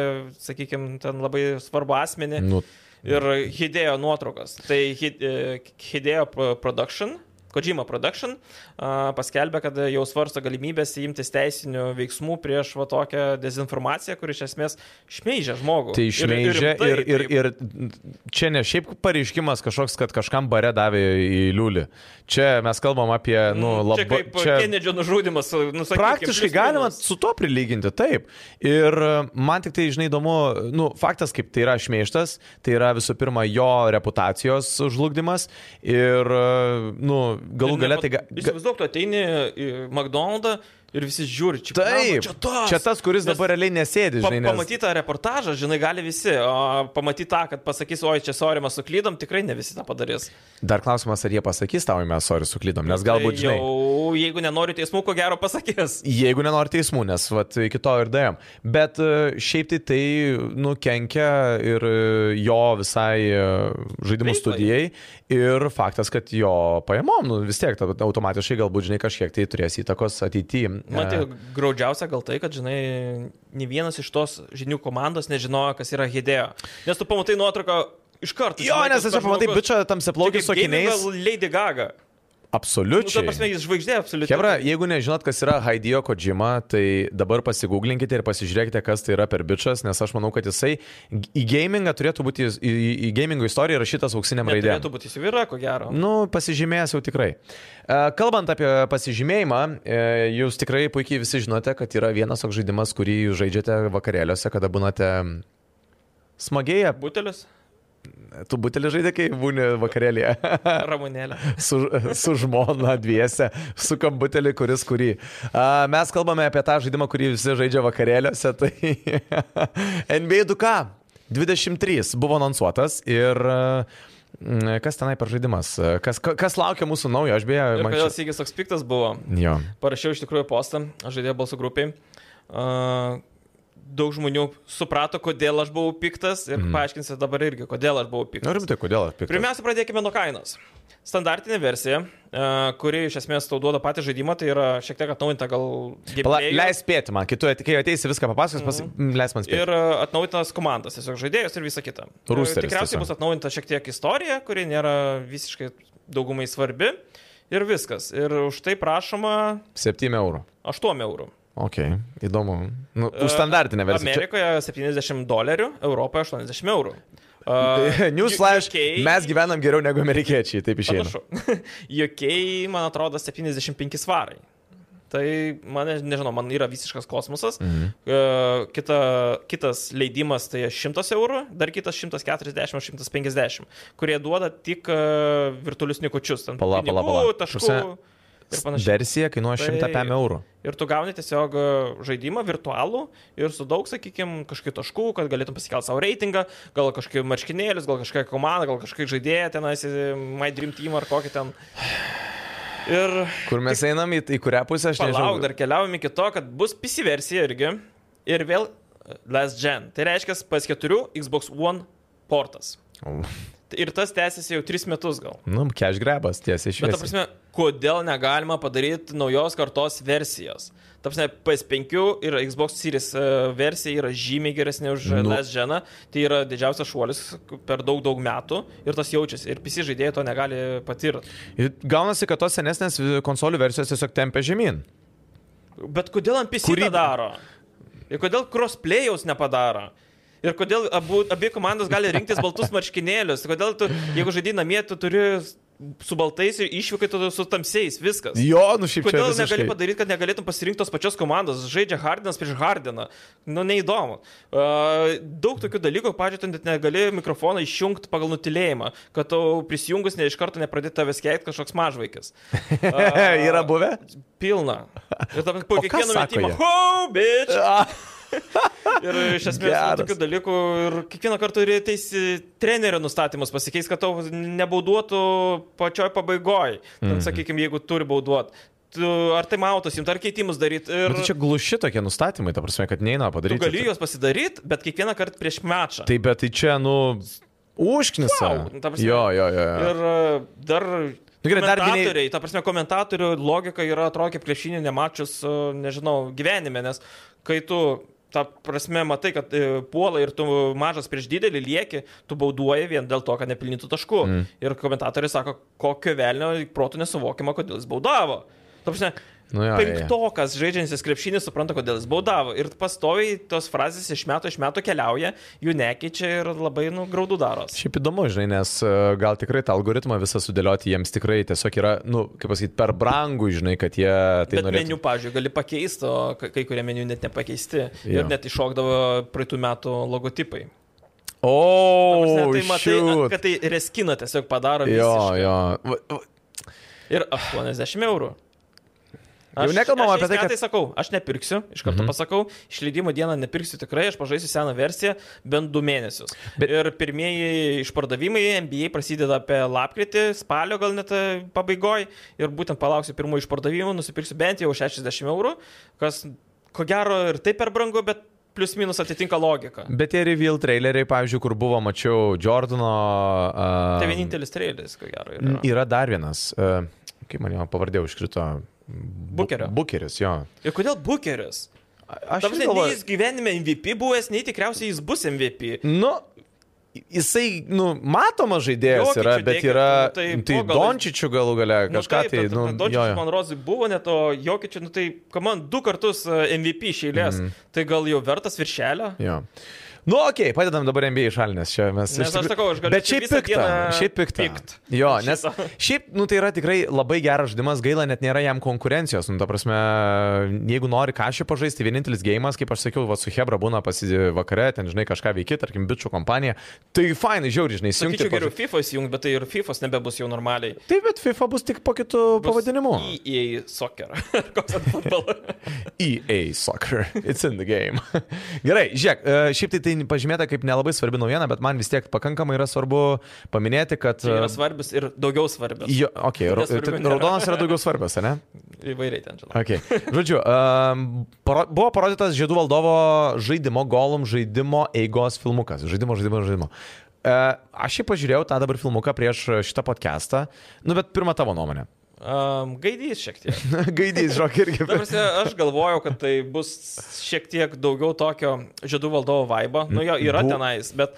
sakykime, ten labai svarbu asmenį. nu, Ir Hidėjo nuotraukas. Tai e, Hidėjo Pro- Production. Kojima Production paskelbė, kad jau svarsto galimybės imtis teisinių veiksmų prieš va tokią dezinformaciją, kuri iš esmės šmeižia žmogų. Tai išmeižė rimtai ir, ir, taip. ir čia ne šiaip pareiškimas kažkoks, kad kažkam bare davė į liulį. Čia mes kalbam apie, nu, Mm, labai... Čia kaip čia... Kenedžio nužudimas, nusakykim. Praktiškai galima su to prilyginti, taip. Ir e, man tik tai, žinai, įdomu, nu, faktas, kaip tai yra šmeištas, tai yra visų pirma jo reputacijos žlugdymas ir, e, nu, galų nepa- tai... Ga, Įsivaizduok, tu ateini į McDonald's ir visi žiūri, čia taip, čia tas. čia tas, kuris Nes dabar realiai nesėdi, žinai, nes... Pamatyti tą reportažą, žinai, gali visi, o pamatyti tą, kad pasakys, oi, čia sorry, mes suklydom, tikrai ne visi tą padarys. Dar klausimas, ar jie pasakys tau, mes sorry suklydom, nes galbūt, tai žinai... Jau, jeigu nenori teismų, ko gero pasakys. Jeigu nenori teismų, nes vat, iki to ir dėjom. Bet e, šiaip tai tai nukenkia ir e, jo visai e, žaidimų Veiklai. studijai. Ir faktas, kad jo pajamom, nu, vis tiek ta- automatiškai galbūt, žinai, kažkiek tai turės įtakos ateityje. Man tai graudžiausia gal tai, kad, žinai, ne vienas iš tos žinių komandos nežinojo, kas yra Hidėjo. Nes tu pamatai nuotrauką iš karto. Jo, žinai, nes aš pamatai bičią tam Čia seplaukius kaip su akiniais. Lady Gaga. Nu, Absoliučiai. prasme, jis žvaigždė absoliučiai. Hebra, jeigu nežinot, kas yra Haidijo Kojima, tai dabar pasigūglinkite ir pasižiūrėkite, kas tai yra per bičias, nes aš manau, kad jisai į gamingą turėtų būti, į, į, gamingo istoriją rašytas auksiniam raidėm. Turėtų būti įsivyra, ko gero. Nu, pasižymėjęs jau tikrai. E, Kalbant apie pasižymėjimą, e, jūs tikrai puikiai visi žinote, kad yra vienas toks žaidimas, kurį jūs žaidžiate vakarėliuose, kada būnate smagiai, Butelis, tu butelį žaidė, kai būni vakarėlėje ramunėlė. su, su žmona dviese, su kambutelį, kuris kurį. A, Mes kalbame apie tą žaidimą, kurį visi žaidžia vakarėliuose, tai NBA 2K 23 buvo anonsuotas ir mm, kas tenai per žaidimas, kas, ka- kas laukia mūsų naujo, aš beje, man kodėl. Sygis toks piktas buvo? Jo. Parašiau iš tikrųjų postą, aš žaidėjau balsų grupiai. Uh, daug žmonių suprato, kodėl aš buvau piktas ir mm. paaiškinsiu dabar irgi, kodėl aš buvau piktas. Na, rimtai, kodėl aš piktas? Pirmiausia, pradėkime nuo kainos. Standartinė versija, e, kuri iš esmės tau duoda patį žaidimą, tai yra šiek tiek atnaujinta gal Pala, leis spėti man, tu kai ateisi viską papasakos, pas, mm. leis man spėti. ir e, atnaujintas komandas, tiesiog žaidėjus ir visa kita. E, Roosteris Tikriausiai tiesiog. bus atnaujinta šiek tiek istorija, kuri nėra visiškai daugumai svarbi. Ir viskas. Ir už tai prašoma 7 eurų. 8 eurų. Ok, įdomu. Nu, E, už standartinę versiją. Amerikoje 70 dolerių, Europoje 80 eurų. Uh, Newsflash, UK mes gyvenam geriau negu amerikiečiai, taip išėjo. Jokiai, man atrodo, 75 svarai. Tai man, nežinau, man yra visiškas kosmosas. Mhm. Uh, kita, kitas leidimas tai 100 eurų, dar kitas 140-150, kurie duoda tik uh, virtualius nikučius. Ten Pala, pala, pinigų, pala. taškų Prasme, ir panašiai. Versija kainuoja 100 Tai- eurų. Ir tu gauni tiesiog e, žaidimą virtualų ir su daug, sakykime, kažkokių taškų, kad galėtum pasikelti savo reitingą, gal kažkokių marškinėlius, gal kažkokią komandą, gal kažkokią žaidėją tenais, e, My Dream Team ar kokį ten. Ir Kur mes einam, į, į kurią pusę aš nežinau. palauk, dar keliaujame iki to, kad bus PC versija irgi. Ir vėl e, Last Gen. Tai reiškia PS4, Xbox One portas. Ir tas tęsiasi jau 3 metus gal. Nu, cash grabas tiesiai iš Bet, ta prasme, kodėl negalima padaryti naujos kartos versijos? Ta prasme, PS5 ir Xbox Series e, versija yra žymiai geresnė už Nu. nu. Last Gen. Tai yra didžiausias šuolis per daug, daug metų ir tas jaučiasi. Ir PC žaidėjai to negali patirti. Ir Gaunasi, kad tos senesnės konsolių versijos tiesiog tempia žemyn. Bet kodėl ant PC Kuri... daro? Ir kodėl crossplayaus nepadaro? Ir kodėl abu, abi komandos gali rinktis baltus marškinėlius? Kodėl tu, jeigu žaidži namie, tu turi su baltais ir išvykai tada su tamsiais, viskas. Jo, nu šiaip čia Kodėl negali padaryti, kad negalėtum pasirinkti tos pačios komandos? Žaidžia Hardinas prieš Hardiną. Nu, neįdomu. Uh, daug tokių dalykų, pažiūrėjau, tu net negali mikrofoną išjungti pagal nutilėjimą, kad tau prisijungus ne iš karto nepradėtų tavęs keikti kažkoks mažvaikis. Uh, Yra buvę? Pilna. Ir tam po kiekvieno metimo, ho, bitch! Ir iš esmės nu, Geras. tokių dalykų ir kiekvieną kartą turi teisi trenerio nustatymus pasikeis, kad tau nebauduotų pačioj pabaigoje. Ten, Mhm. sakykime, jeigu turi bauduot. Tu, ar tai mautos, jums ar keitimus daryti. Ir Bet tai čia gluši tokie nustatymai, ta prasme, kad neina tu padaryti. gali juos pasidaryti, bet kiekvieną kartą prieš mačą. Tai bet tai čia, nu, užknisa. Wow, prasme. Jo, jo, jo. jo. Ir e, dar... Nu, gerai, dar komentatoriai, ta prasme, komentatorių logika yra atrodo kaip krepšinį nemačius, e, nežinau, gyvenime, nes kai tu, ta prasme, matai, kad e, puola ir tu mažas prieš didelį lieki, tu bauduoji vien dėl to, kad nepilnytų taškų. Mm. Ir komentatoriai sako, kokio velnio protų nesuvokiama, kodėl jis baudavo. Ta prasme, Nu, jo, penktokas žaidžiantis krepšinį supranta, kodėl jis baudavo. Ir pastoviai tos frazės iš metų iš metų keliauja, jų nekeičia ir labai, nu, graudų daros. Šiaip įdomu, žinai, nes e, gal tikrai tą algoritmą visą sudėlioti jiems tikrai tiesiog yra, nu, kaip pasakyti, per brangų, žinai, kad jie tai Bet norėtų. meniu, pažiūrėjau, gali pakeisti, o kai kurie meniu net nepakeisti. Jo. Ir net iššokdavo praeitų metų logotipai. O, tai matai, shoot. kad tai reskina tiesiog padaro Jo, visiškai. jo. Ir 80 eurų. Jau nekalbam aš apie tai, kad... Tai sakau, aš nepirksiu, iš karto Mhm. pasakau, išleidimo dieną nepirksiu tikrai, aš pažaisiu seną versiją bent du mėnesius. Bet-. Ir pirmieji išpardavimai NBA prasideda apie lapkritį, spalio gal net pabaigoje ir būtent palauksiu pirmųjų išpardavimų, nusipirksiu bent jau 60 eurų, kas ko gero ir taip per brangu, bet plius minus atitinka logiką. Bet tie reveal traileriai, pavyzdžiui, kur buvo, mačiau, Jordano. Uh, Tai vienintelis traileris, ko gero. Yra. Yra dar vienas, uh, kaip man jo pavardė užkrito. Bu- Bukerio. Bukeris, jo. Ir kodėl Bukeris? Aš Tam irgi nei galvoju- jis gyvenime MVP buvęs, nei tikriausiai jis bus MVP. Nu, jisai, nu, matomas žaidėjas Jokičių yra, bet dėkit, yra, nu, tai tai gal- Dončičių galų gale kažką nu, tai, taip, nu, Dončičius man rozai buvo net, o Jokičių, nu tai, man du kartus e, MVP išėlės, Mhm. mm. tai gal jau vertas viršelio? jo. Nu, okei, okay, padedam dabar NBA šalinės čia mes. Nes iš aš tikrųjų- sakau, aš galiu Bet šiaip dieną šiaip pikta. pykt. Jo, nes šiaip, nu tai yra tikrai labai geras žaidimas, gaila net nėra jam konkurencijos. Nu, ta prasme, jeigu nori kažką pažaisti, vienintelis gėjimas, kaip aš sakiau, va, su Hebra būna pasidė vakare, ten, žinai, kažką veiki, tarkim, bičių kompanija. Tai fainai, žiauriai, žinai, įsijungti. Sakyčiau, geriau. FIFA įsijungti, bet tai ir FIFA nebebus jau normaliai. Taip, bet FIFA bus tik po kitų Bus pavadinimu. EA Soccer. Koks ten futbolas? EA Soccer. It's in the game. Gerai, žiūrėk, e, šiaip tai tai pažymėta kaip nelabai svarbi naujiena, bet man vis tiek pakankamai yra svarbu paminėti, kad... Tai yra svarbios ir daugiau svarbios. Jo, okay, ra, tai nėra. raudonas yra daugiau svarbios, ne? Įvairiai ten, žinau. Okay. Žodžiu, um, paro, buvo parodytas Žiedų valdovo žaidimo golum žaidimo eigos filmukas. Žaidimo, žaidimo, žaidimo. Uh, aš jį pažiūrėjau tą dabar filmuką prieš šitą podcastą. Nu, bet pirmą tavo nuomonę. Um, gaidys šiek tiek. Gaidys, žok, irgi. Ta prasme, aš galvojau, kad tai bus šiek tiek daugiau tokio žiedų valdovo vaibo. Nu, jo yra Bu- tenais, bet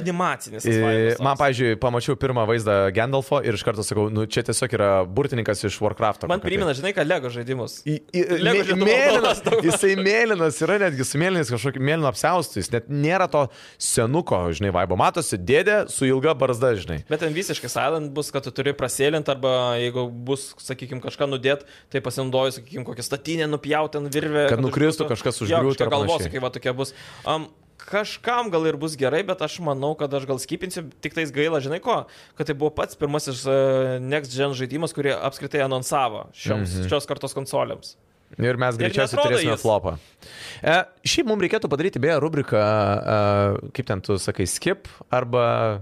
animacinis. tas vaibas Man, pavyzdžiui, pamačiau pirmą vaizdą Gandalfo ir iš karto sakau, nu čia tiesiog yra burtininkas iš Warcraft'o. Man primena, žinai, ką Lego žaidimus. Į, į, Lego mė, mėlynas, jisai mėlynas yra netgi su mėlynais kažkokiu mėlynu apsiaustu, jis net nėra to senuko, žinai, vaibo. Matosi dėdė su ilga barzda, žinai. Bet ten visiškai silent bus, kad tu turi prasėlinti arba jeigu bus, sakykime, kažką nudėt, tai pasinaudoju, sakykime, kokią statinę nupjauti ant virvę. Kad nukristų, kažkas užgriūtų panašiai. kai va tokia bus. Um, Kažkam gal ir bus gerai, bet aš manau, kad aš gal skipinsiu, tik tais gaila, žinai ko, kad tai buvo pats pirmasis uh, Next Gen žaidimas, kurį apskritai anonsavo šioms, -hmm. šios kartos konsolėms. Ir mes greičiausiai turėsime jis. flopą. E, šiaip mums reikėtų padaryti beje rubriką, e, kaip ten tu sakai, skip arba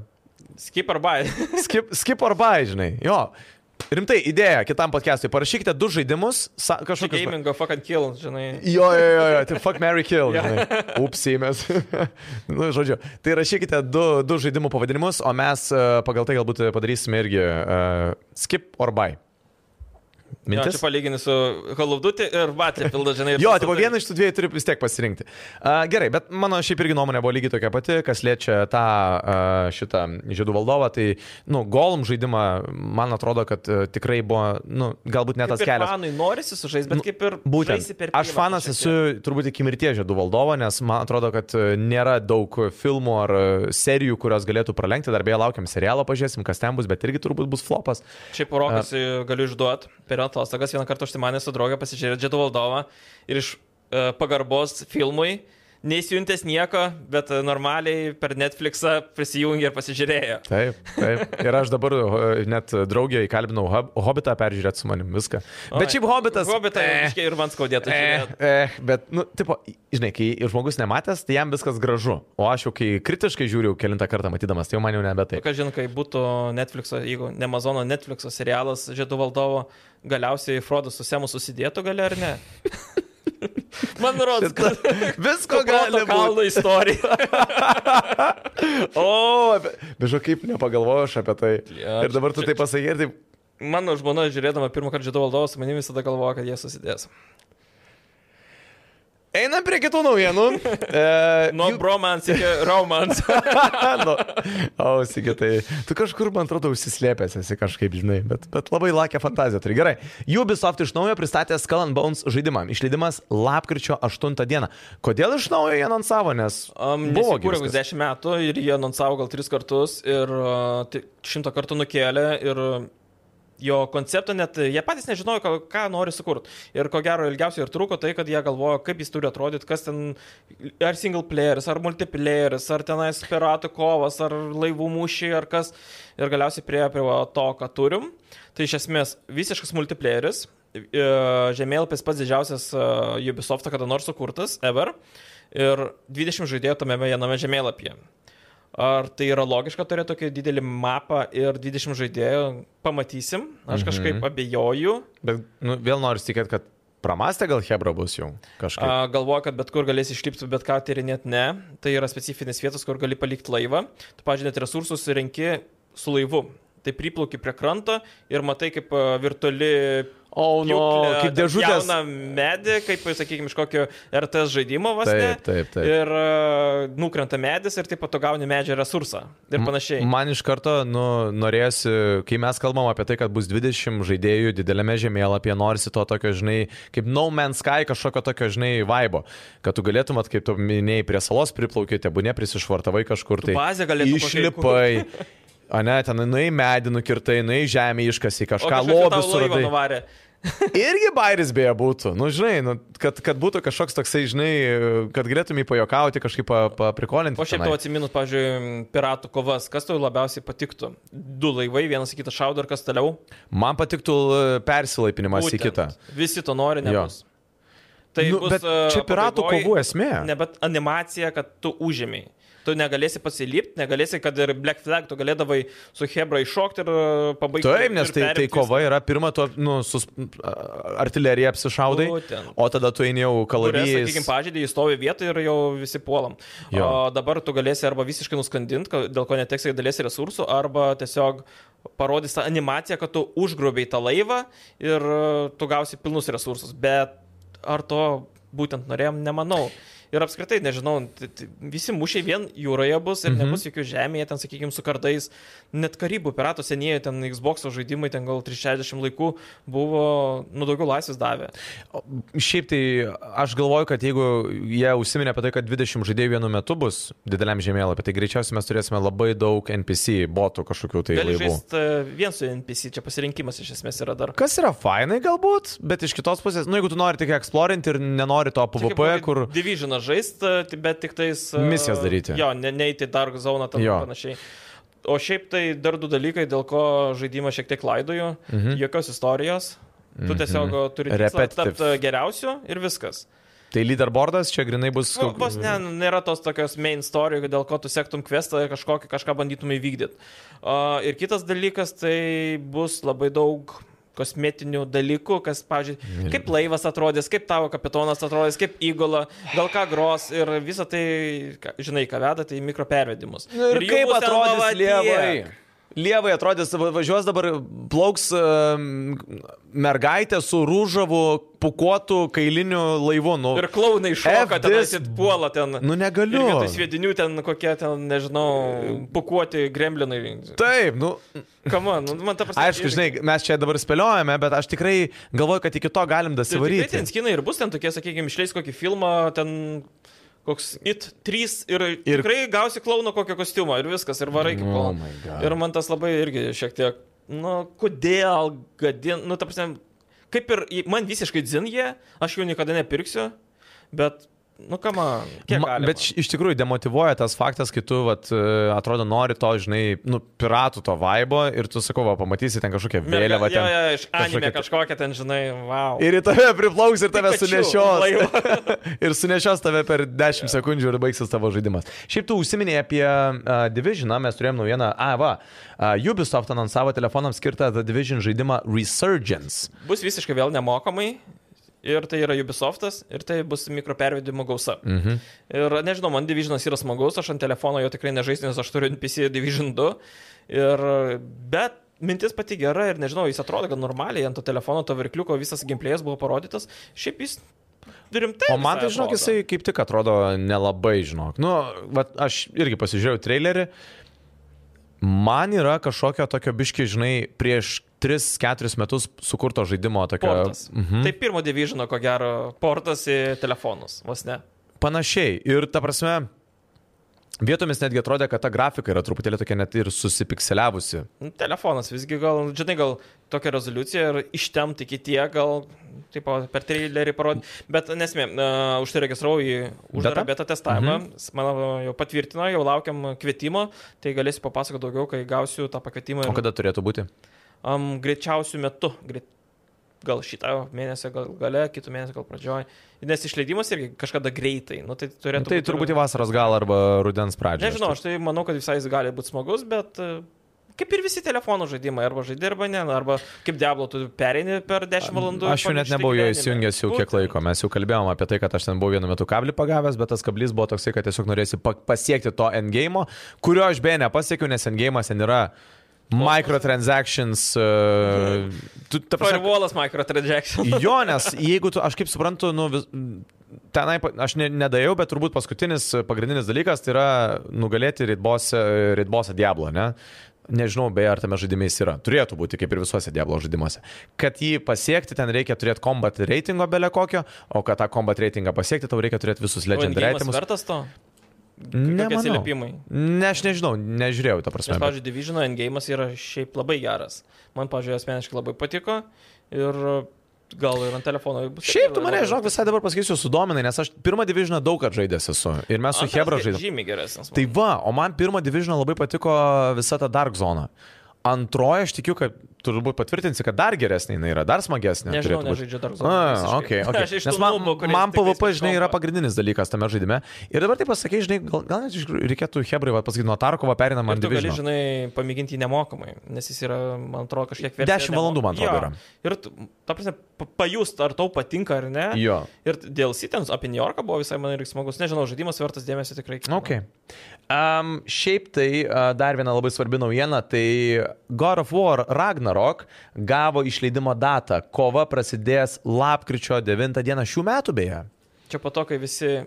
Skip ar buy. skip, skip buy, žinai. Jo. Rimtai, idėja kitam podcast'ui. Parašykite du žaidimus, sa, kažkokius. Gamingo fuck and kill, žinai. Jo, jo, jo, jo, tai fuck Mary Kill. Žinai. Upsiai mes. nu, žodžiu, tai rašykite du, du žaidimų pavadinimus, o mes uh, pagal tai galbūt padarysime irgi uh, skip or buy. Jo, Mintis? čia palyginti su Duty ir Battlefield, žinai. Jo, tipo Saturn. vieną iš tų dviejų turi vis tiek pasirinkti. Uh, gerai, bet mano šiaip irgi nuomonė buvo lygiai tokia pati, kas liečia tą uh, šitą žiedų valdovą. Tai, nu, Golum žaidimą, man atrodo, kad uh, tikrai buvo, nu, galbūt ne tas kelias. Fanui norisi sužaisti, bet Nu, kaip ir Būtent. per Aš prievartą fanas esu turbūt iki mirties žiedų valdovo, nes man atrodo, kad e, nėra daug filmų ar e, serijų, kurios galėtų pralenkti. Dar beje, laukiam serialo, pažiūrėsim, kas ten bus, bet irgi turbūt bus flopas. Šiaip rokas galiu išduoti. Per atostogas. Vieną kartą užsimanė su draugė pasižiūrėti Džetų valdovą ir iš uh, pagarbos filmui neįsijuntęs nieko, bet e, normaliai per Netflixą prisijungė ir pasižiūrėjo. Taip, taip. Ir aš dabar e, net draugė įkalbinau Hob- Hobbitą peržiūrėti su manim viską. Bet šiaip Hobbitas. Hobbitai eh, ir man skaudėtų. Eh, eh, bet, nu, tipo, žinai, kai žmogus nematęs, tai jam viskas gražu. O aš jau kai kritiškai žiūriu kilintą kartą matydamas, tai jau man jau nebe taip. Ką žinai, kai būtų Netflixo, jeigu ne Amazono Netflixo serialas Žiedų valdovo, galiausiai Frodas su Semu susidėtų gali ar ne? Man rodos, kad Visko gali būti. kalno istorija. O, bežu kaip nepagalvojau aš apie tai. Jo, Ir dabar tu tai pasakė, ir taip. Mano žmona, žiūrėdama pirmą kartą Žiedų valdovą, su manimi visada galvoja, kad jie susidės. Einam prie kitų naujienų. E, Nuo jų- bromance iki romance. nu, o, sigitai, tu kažkur, man atrodo, užsislėpęs esi kažkaip, žinai, bet, bet labai lakia fantazija. Tai gerai. Ubisoft iš naujo pristatė Skull and Bones žaidimą. Išleidimas lapkričio 8 dieną. Kodėl iš naujo jie anonsavo, nes Um, buvo Kūrė kokius 10 metų ir jie anonsavo gal 3 kartus ir uh, tai šimtą kartų nukėlė ir jo konceptą net jie patys nežinojo, ką, ką nori sukurti. Ir ko gero ilgiausiai ir truko tai, kad jie galvojo, kaip jis turi atrodyti, kas ten, ar single playeris, ar multiplayeris, ar tenais piratų kovas, ar laivų mūšiai, ar kas. Ir galiausiai prie, prie to, ką turim. Tai iš esmės visiškas multiplayeris. e, Žemėlapis pats didžiausias e, Ubisoft'o kada nors sukurtas, ever. Ir 20 žaidėjų tame viename žemėlapyje. Ar tai yra logiška turėti tokį didelį mapą ir 20 žaidėjų? Pamatysim. Aš Mhm. kažkaip abejoju. Bet nu, vėl noriu tikėti, kad pramastė gal Hebra bus jau kažkaip. A, Galvoju, kad bet kur galėsi išlipti, bet ką tyrinėt ne. Tai yra specifinės vietos, kur gali palikti laivą. Tu, pažiūrėjau, net resursus renki su laivu. Tai priplauki prie kranto ir matai, kaip virtuali O, nu, kaip dėžutės. Jauna medį, kaip, sakykime, iš kokio RTS žaidimo ne. Taip, taip, taip. Ir uh, nukrenta medis ir taip pat tu gauni medžio resursą. Ir panašiai. Man iš karto nu, norėjosi, kai mes kalbam apie tai, kad bus 20 žaidėjų didelėme žemėlapyje, norisi to tokio, žinai, kaip No Man's Sky kažkokio tokio, žinai, vaibo, kad tu galėtumėt, kaip tu minėjai, prie salos priplaukėte, būne prisišvartavai kažkur Tu tai. bazę galėtum Išlipai. O ne, ten nuai medį nukirtai, nuai žemė iškasi, kažką lobį suradai. Irgi bairis beje būtų, nu žinai, nu, kad, kad būtų kažkoks toksai, žinai, kad galėtum jį pajokauti, kažkaip pa- paprikolinti. O šiaip tau atsiminus, pavyzdžiui, piratų kovas, kas tau labiausiai patiktų? Du laivai, vienas į kitą šaudo ir kas toliau? Man patiktų e, persilaipinimas į Būtent. kitą. Visi to nori, Jo. nebus. Tai Nu, bus, e, čia piratų kovų esmė. Ne, bet animacija, kad tu užėmiai. Tu negalėsi pasilipti, negalėsi, kad ir Black Flag tu galėdavai su Hebra iššokti ir e, pabaigti. Taip, nes tai, tai kova yra pirmą, tu, nu, su artilerija apsišaudai, Būtent. o tada tu eini jau Kurias, kalavijais. sakykime, pažydį, jis stovi vietoje ir jau visi puolam. Jo. O dabar tu galėsi arba visiškai nuskandinti, ka- dėl ko neteksai dalies resursų, arba tiesiog parodys tą animaciją, kad tu užgrobiai tą laivą ir e, tu gausi pilnus resursus. Bet ar to būtent norėjom, nemanau. Ir apskritai, nežinau, visi mūšiai vien jūroje bus ir Mhm. nebus jokių žemėje, ten, sakykime, su kardais. Net karybų piratų senieji, ten Xbox žaidimai, ten gal 360 laikų buvo, nu, daugiau laisvės davė. O, Šiaip tai aš galvoju, kad jeigu jie užsiminė apie tai, kad 20 žaidėjų vienu metu bus dideliam žemėlapį, tai greičiausiai mes turėsime labai daug NPC botų kažkokių tai laivų. žaisti vien su NPC, čia pasirinkimas iš esmės yra dar. Kas yra fainai galbūt, bet iš kitos pusės, nu jeigu tu nori tik eksplorinti ir nenori to PvP, kur... Divisioną žaisti, bet tik tais... e, Misijas daryti. Jo, ne, neįti Dark Zone ar Jo. panašiai. O šiaip tai dar du dalykai, dėl ko žaidimą šiek tiek laidoju. Mhm. Jokios istorijos. Tu tiesiog Mhm. turi tapti geriausiu ir viskas. Tai leaderboardas čia grinai bus... Nu, Vos ne, nėra tos tokios main story, dėl ko tu sektum questą kažkokį, kažką bandytum įvykdyti. Uh, ir kitas dalykas, tai bus labai daug kosmetinių dalykų, kas, pavyzdžiui, kaip laivas atrodys, kaip tavo kapitonas atrodys, kaip įgula, gal ką gros ir visą tai, žinai, ką veda, tai mikropervedimus. Nu ir jų kaip atrodys va lievai? tiek. Lievai atrodys, va- važiuos dabar, plauks mergaitė su rūžavu pukuotų kailiniu laivu. Nu, Ir klaunai šoka, ten asit puola ten. nu negaliu. Vietoj sviedinių ten kokie ten, nežinau, pukuoti gremlinai. Taip, nu, Kama, nu, man ta prasme. aišku, žinai, mes čia dabar spėliojame, bet aš tikrai galvoju, kad iki to galim Tai dasivaryti. ten skinai ir bus ten tokie, sakykime, išleis kokį filmą, ten koks it 3 ir, ir tikrai gausi klauno kokio kostiumą ir viskas, ir varai kaip Oh klauno. God. ir man tas labai irgi šiek tiek, nu, kodėl gadin, nu, ta prasme, kaip ir man visiškai dzin jie, aš jų niekada nepirksiu, bet, nu, man, kiek Ma, galima. bet iš tikrųjų demotivuoja tas faktas, kai tu, vat, e, atrodo, nori to, žinai, nu, piratų to vaibo ir tu, sakau, va, pamatysi ten kažkokią vėliavą. Jo, Ten, jo, iš anime kažkokia ten, žinai, wow. Ir į tave priplauks ir tave Pikachu sunešios. ir sunešios tave per 10 sekundžių ir baigsis tavo žaidimas. Šiaip tu užsiminėjai apie uh, Divisioną, mes turėjom naujieną. A, va, uh, Ubisoft anonsavo telefonams skirtą The Division žaidimą Resurgence. Bus visiškai vėl nemokamai. Ir tai yra Ubisoftas, ir tai bus mikropervedimų gausa. Mhm. Ir nežinau, man Divisionas yra smagus, aš ant telefono jo tikrai nežaisiu, nes aš turiu NPC Division 2. Ir, bet mintis pati gera ir nežinau, jis atrodo, kad normaliai ant to telefono, to virkliuko visas gameplayas buvo parodytas. Šiaip jis rimtai. O man tai, žinok, atrodo. jisai kaip tik atrodo nelabai, žinok. Nu, va, aš irgi pasižiūrėjau trailerį. Man yra kažkokio tokio biški, žinai, prieš 3-4 metus sukurto žaidimo tokio. Portas. Mhm. Tai pirmo Divisiono, ko gero, portas į telefonus, vos ne. Panašiai. Ir ta prasme, vietomis netgi atrodė, kad ta grafika yra truputėlį tokia net ir susipikseliavusi. Nu, Telefonas visgi gal, žinai, gal tokia rezoliucija ir ištemti iki tiek, gal taip, per trailerį parodyti. Bet nesmė, uh, užsiregistravau į uždarą Beta? testavimą, mhm. mano jau patvirtino, jau laukiam kvietimo, tai galėsiu papasakoti daugiau, kai gausiu tą pakvietimą. O kada turėtų būti? Um, greičiausių metų, greit, gal šitą mėnesį, gal gale, kitų mėnesį, gal pradžioj. Nes išleidimas irgi kažkada greitai. Nu, tai turėtų Tai turbūt į vasaros gal arba rudens pradžią. Nežinau, aš tai manau, kad visai jis gali būti smagus, bet e, kaip ir visi telefonų žaidimai, arba žaidži, arba ne, arba kaip Diablo, tu pereini per 10 valandų. Aš jau net nebuvau jo įsijungęs jau kiek laiko. Mes jau kalbėjom apie tai, kad aš ten buvau vienu metu kablį pagavęs, bet tas kablys buvo toksai, kad tiesiog norėsi pa- pasiekti to endgame, kurio aš beje nepasiekiau, nes endgame ten yra microtransactions. Uh, tu, ta prasme, Firewallas microtransaction. Jo, nes jeigu tu, aš kaip suprantu, nu, vis, tenai, aš ne, nedėjau, bet turbūt paskutinis pagrindinis dalykas tai yra nugalėti Ritbosą Diablo, ne? Nežinau, beje, ar tame žaidime jis yra. Turėtų būti, kaip ir visuose Diablo žaidimuose. Kad jį pasiekti, ten reikia turėti combat reitingo belė kokio, o kad tą combat reitingą pasiekti, tau reikia turėti visus legend Legendarius. reitingus. Vertas to? Kokie atsiliepimai? Ne, aš nežinau, nežiūrėjau, ta prasme. Nes, bet- pavyzdžiui, Division endgame'as yra šiaip labai geras. Man, pavyzdžiui, asmeniškai labai patiko ir gal ir ant telefono bus. Šiaip tu mane, žinok, visai dabar pasakysiu, sudominai, nes aš pirmą diviziną daug kad žaidęs esu. Ir mes su Hebra žaidėme. Žymiai geresnis. Tai va, o man pirmą diviziną labai patiko visa ta Dark Zona. Antroji, aš tikiu, kad turbūt patvirtinsi, kad dar geresnė jinai yra, dar smagesnė. Nežinau, nežaidžiu Dark Zone. A, visiškai. okay, okay. Aš Nes man, kurie man PvP, žinai, yra pagrindinis dalykas tame žaidime. Ir dabar tai pasakai, žinai, gal, gal net reikėtų Hebrai pasakyti, nuo Tarkovo perinam Ir ant tu gali, žinai, pamėginti jį nemokamai, nes jis yra, man atrodo, kažkiek versija. 10 valandų, man atrodo, yra. Ir, ta prasme, pa- pajust, ar tau patinka ar ne. Jo. Ir dėl Sitens apie New Yorką buvo visai man irgi smagus. Nežinau, žaidimas vertas dėmesio tikrai. Okay. Um, šiaip tai uh, dar viena labai svarbi naujiena, tai God of War Ragnarok gavo išleidimo datą. Kova prasidės lapkričio 9 dieną šių metų beje. Čia po to, kai visi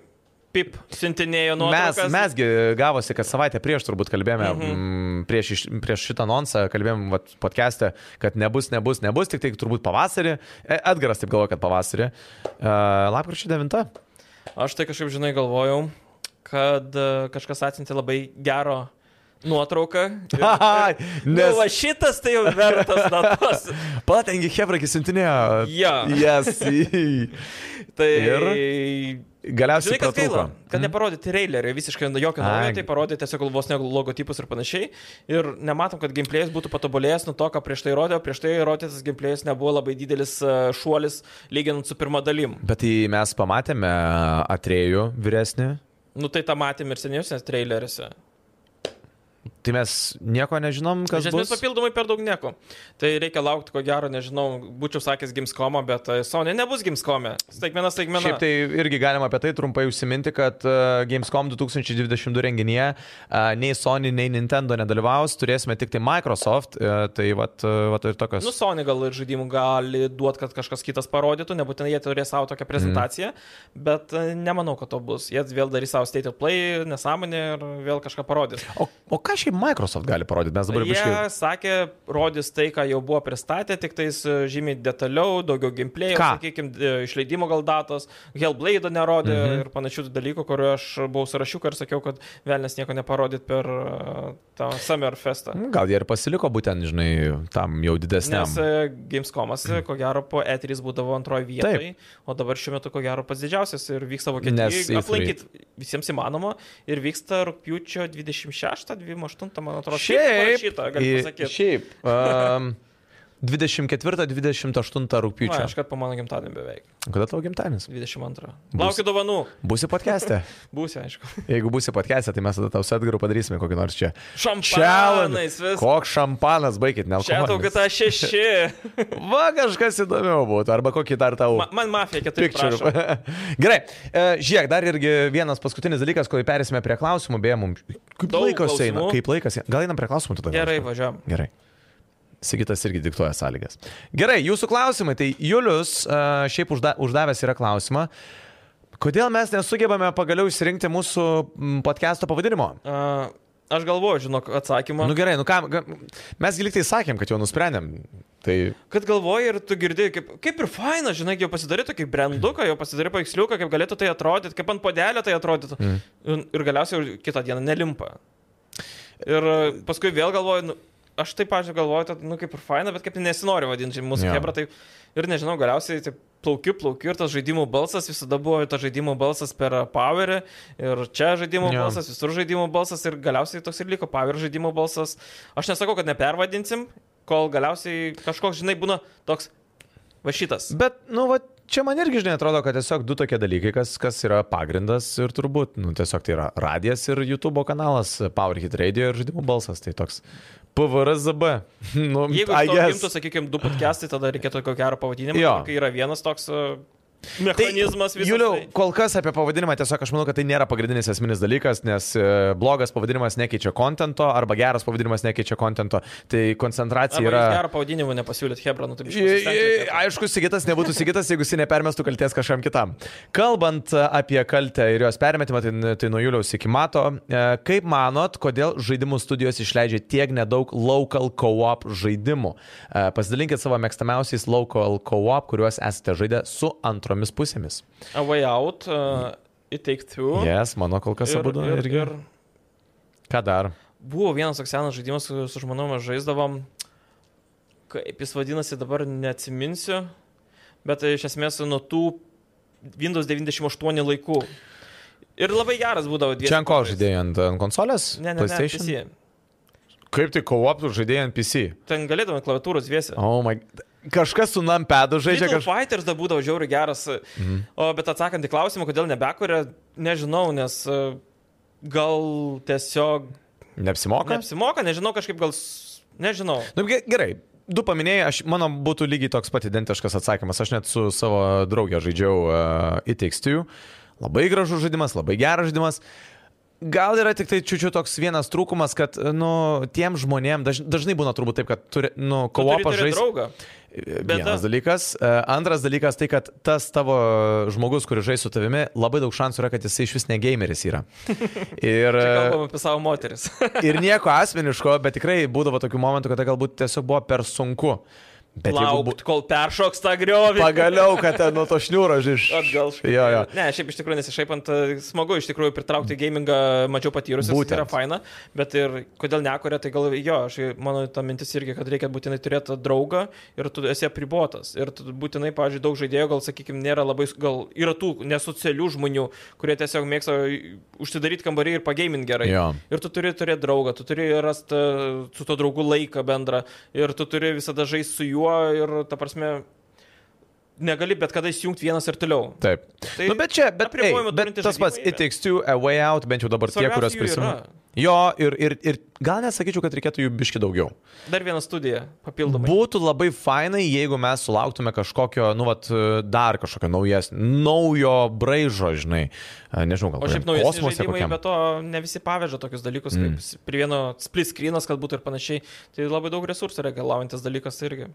pip siuntinėjo Mes, nuotraukas. mesgi gavosi, kad savaitę prieš turbūt kalbėjome, mhm. m, prieš, prieš šitą nonsą kalbėjome podcast'e, kad nebus, nebus, nebus, tik tai turbūt pavasarį. E, Edgaras taip galvoja, kad pavasarį. Uh, lapkričio 9. Aš tai kažkaip, žinai, galvojau, kad e, kažkas atsintė labai gero nuotrauką. Ir, nu, nes- va šitas tai jau vertas datos. Patengi Hebra, kai siuntinėjo. Jo. Yes. Tai... Galiausiai Žinai, kas gaila, kad neparodė trailerio, visiškai jokio naujo, Ai. tai parodė tiesiog vos ne logotipus ir panašiai. Ir nematom, kad gameplayas būtų patobulėjęs nuo to, ką prieš tai rodė, prieš tai rodytas gameplayas nebuvo labai didelis e, šuolis lyginant su pirma dalim. Bet tai mes pamatėme atrėjų vyresnį. Nu tai tą matėm ir seniausias traileriuose. Tai mes nieko nežinom, kas Iš esmės bus. papildomai per daug nieko. Tai reikia laukti, ko gero, nežinau, būčiau sakęs Gamescom'o, bet e, Sony nebus Gamescom'e. Staigmena, staigmena. Šiaip tai irgi galima apie tai trumpai užsiminti, kad uh, Gamescom 2022 renginyje uh, nei Sony, nei Nintendo nedalyvaus, turėsime tik tai Microsoft, tai vat, vat ir tokios. Nu, Sony gal ir žaidimų gali duoti, kad kažkas kitas parodytų, nebūtinai jie turės savo tokią prezentaciją, mm. bet e, nemanau, kad to bus. Jie vėl darys savo state of play, nesąmonė ir vėl kažką parodys. O, o ką šiaip Microsoft gali parodyti? Mes dabar Jie biškai... sakė, rodys tai, ką jau buvo pristatę, tik tais e, žymiai detaliau, daugiau gameplay, sakykime, išleidimo gal datos, Hellblade nerodė Mhm. mhm. ir panašių dalykų, kuriuo aš buvau surašiuką ir sakiau, kad vėlės nieko neparodyt per e, tą Summer Festą. Gal jie ir pasiliko būtent, žinai, tam jau didesniam. Nes e, Gamescomas, e, ko gero, po E3 būdavo antroje vietoje, o dabar šiuo metu, ko gero, pats didžiausias ir vyksta Vokietijoje. E3. Aplankyti visiems įmanoma ir vyksta rūpiučio 26-28, man atrodo. Šiaip, į- pasakyti. šiaip um, 24-28 Na, rūpiučio. aš kad po mano gimtadienį beveik. Kada tavo gimtadienis? 22. Bus. Laukiu dovanų. Būsi podcast'e. Būsiu, aišku. Jeigu būsi podcast'e, tai mes tada tau su Edgaru padarysime kokį nors čia. Šampanais vis. Koks šampanas, baigit, ne Čia tau alkoholis. GTA 6. Va, kažkas įdomiau būtų, arba kokį dar tau. Ma, man mafija 4 Picture. Gerai, e, žiūrėk, dar irgi vienas paskutinis dalykas, kol perėsime prie klausimų, beje, mums. Kaip Daug laikas eina? klausimų. Kaip laikas eina? Gal einam prie klausimų tada? Gerai, važiuojam. Gerai. Sigitas irgi diktuoja sąlygas. Gerai, jūsų klausimai. Tai Julius šiaip užda, uždavęs yra klausimą. Kodėl mes nesugebame pagaliau išsirinkti mūsų podcast'o pavadinimo? Uh, aš galvoju, žinok, atsakymą. Nu gerai, nu ką, mes liktai sakėm, kad jau nusprendėm. Tai Kad galvoji ir tu girdi, kaip, kaip ir faina, žinai, jau pasidarytų kaip branduką, jau pasidarytų paveiksliuką, kaip galėtų tai atrodyti, kaip ant podelio tai atrodytų. Mm. Ir galiausiai kitą dieną nelimpa. Ir paskui vėl galvoju, nu, aš taip, pažiūrėjau, galvoju, kad, nu, kaip ir faina, bet kaip nesinori vadinti mūsų yeah. hebra, tai ir nežinau, galiausiai taip plaukiu, plaukiu ir tas žaidimų balsas visada buvo tas žaidimų balsas per Powerį ir čia žaidimų Jo. balsas, visur žaidimų balsas ir galiausiai toks ir liko Power žaidimų balsas. Aš nesakau, kad nepervadinsim, kol galiausiai kažkoks, žinai, būna toks va šitas. Bet, nu, va, čia man irgi, žinai, atrodo, kad tiesiog du tokie dalykai, kas, kas yra pagrindas ir turbūt, nu, tiesiog tai yra radijas ir YouTube kanalas, PowerHit Radio ir žaidimų balsas, tai toks PVRZB. nu, Jeigu I to guess. gimtų, sakykime, du podcastai, tada reikėtų kokio gero pavadinimo, Jo. kai yra vienas toks mechanizmas visas. Juliau, tai- kol kas apie pavadinimą tiesiog aš manau, kad tai nėra pagrindinis esminis dalykas, nes e, blogas pavadinimas nekeičia kontento arba geras pavadinimas nekeičia kontento. Tai koncentracija Arba yra... gerą pavadinimą nepasiūlyt Hebra, nu tai biškį I- pasistengti i- reikėtų. Aišku, Sigitas nebūtų Sigitas, jeigu jis nepermestų kalties kažkam kitam. Kalbant e, apie kaltę ir jos permetimą, tai, tai nuo Juliaus iki Mato, e, kaip manot, kodėl žaidimų studijos išleidžia tiek nedaug local co-op žaidimų? E, Pasidalinkit savo mėgstamiausiais local co-op, kuriuos esate žaidę su antromis pusėmis. A Way Out, uh, It Take Two. Jes, mano kol kas abu ir, irgi. ir Ką dar? buvo vienas toks senas žaidimas, su, mes žaisdavom. Kaip jis vadinasi, dabar neatsiminsiu. Bet iš esmės nuo tų Windows 98 laikų. Ir labai geras būdavo dviesi Čia ant ko žaidėjai? Ant, ant konsolės? Ne, ne, ne, PlayStation? PC. Kaip tai co-op žaidėjai ant PC? Ten galėtume klaviatūros dviesi. Oh my... Kažkas su nampedu žaidžia kažką. Fighters dar būdavo žiauriai geras. Mhm. O bet atsakant į klausimą, kodėl nebekuria, nežinau, nes e, gal tiesiog Neapsimoka? neapsimoka, nežinau, kažkaip gal, nežinau. Nu, ge- gerai. Du paminėjai, aš, mano būtų lygiai toks pat identiškas atsakymas. Aš net su savo draugė žaidžiau uh, Takes Two. Labai gražus žaidimas, labai geras žaidimas. Gal yra tik tai čiūčiu toks vienas trūkumas, kad, nu, tiem žmonėm daž, dažnai būna turbūt taip, kad turi, nu, žaisti. draugą. Vienas dalykas. E, Antras dalykas tai, kad tas tavo žmogus, kuris žais su tavimi, labai daug šansų yra, kad jisai iš vis ne gameris yra. Ir, e, kalbam apie savo moteris. ir nieko asmeniško, bet tikrai būdavo tokių momentų, kada galbūt tiesiog buvo per sunku. Bet jeigu bu- Laukt, kol peršoks tą griovį. Pagaliau, kad ten nuo to šniūro iš... Atgal. Jo, jo. Ne, šiaip iš tikrųjų nesišaipant, e, smagu iš tikrųjų pritraukti gamingą mažiau patyrusius, Būtent. tai yra faina, bet ir kodėl nekuria, tai gal jo, aš, mano ta mintis irgi, kad reikia būtinai turėti draugą ir tu esi apribotas. Ir tu būtinai, pavyzdžiui, daug žaidėjų, gal, sakykime, nėra labai, gal yra tų nesocialių žmonių, kurie tiesiog mėgsta užsidaryti kambarį ir pagaiminti gerai. Jo. Ir tu turi turėti draugą, tu turi rasti e, su to draugu laiką bendrą ir tu turi visada žaisti su juo ir, ta prasme, negali bet kada įsijungti vienas ir toliau. Taip. Tai nu, bet čia, bet, ei, bet tas pats žaidimai, It Takes Two, A Way Out, bent jau dabar tie, kuriuos prisimenu. Jo, ir, ir, ir gal nesakyčiau, kad reikėtų jų biški daugiau. Dar viena studija papildomai. Būtų labai fainai, jeigu mes sulauktume kažkokio, nu, vat, dar kažkokio naujas, naujo braižo, žinai, A, nežinau, gal O šiaip žaidimai, kokiam. bet to ne visi paveža tokius dalykus, kaip Mm. s- prie vieno split screenas, kad būtų ir panašiai. Tai labai daug resursų reikalaujantis dalykas irgi.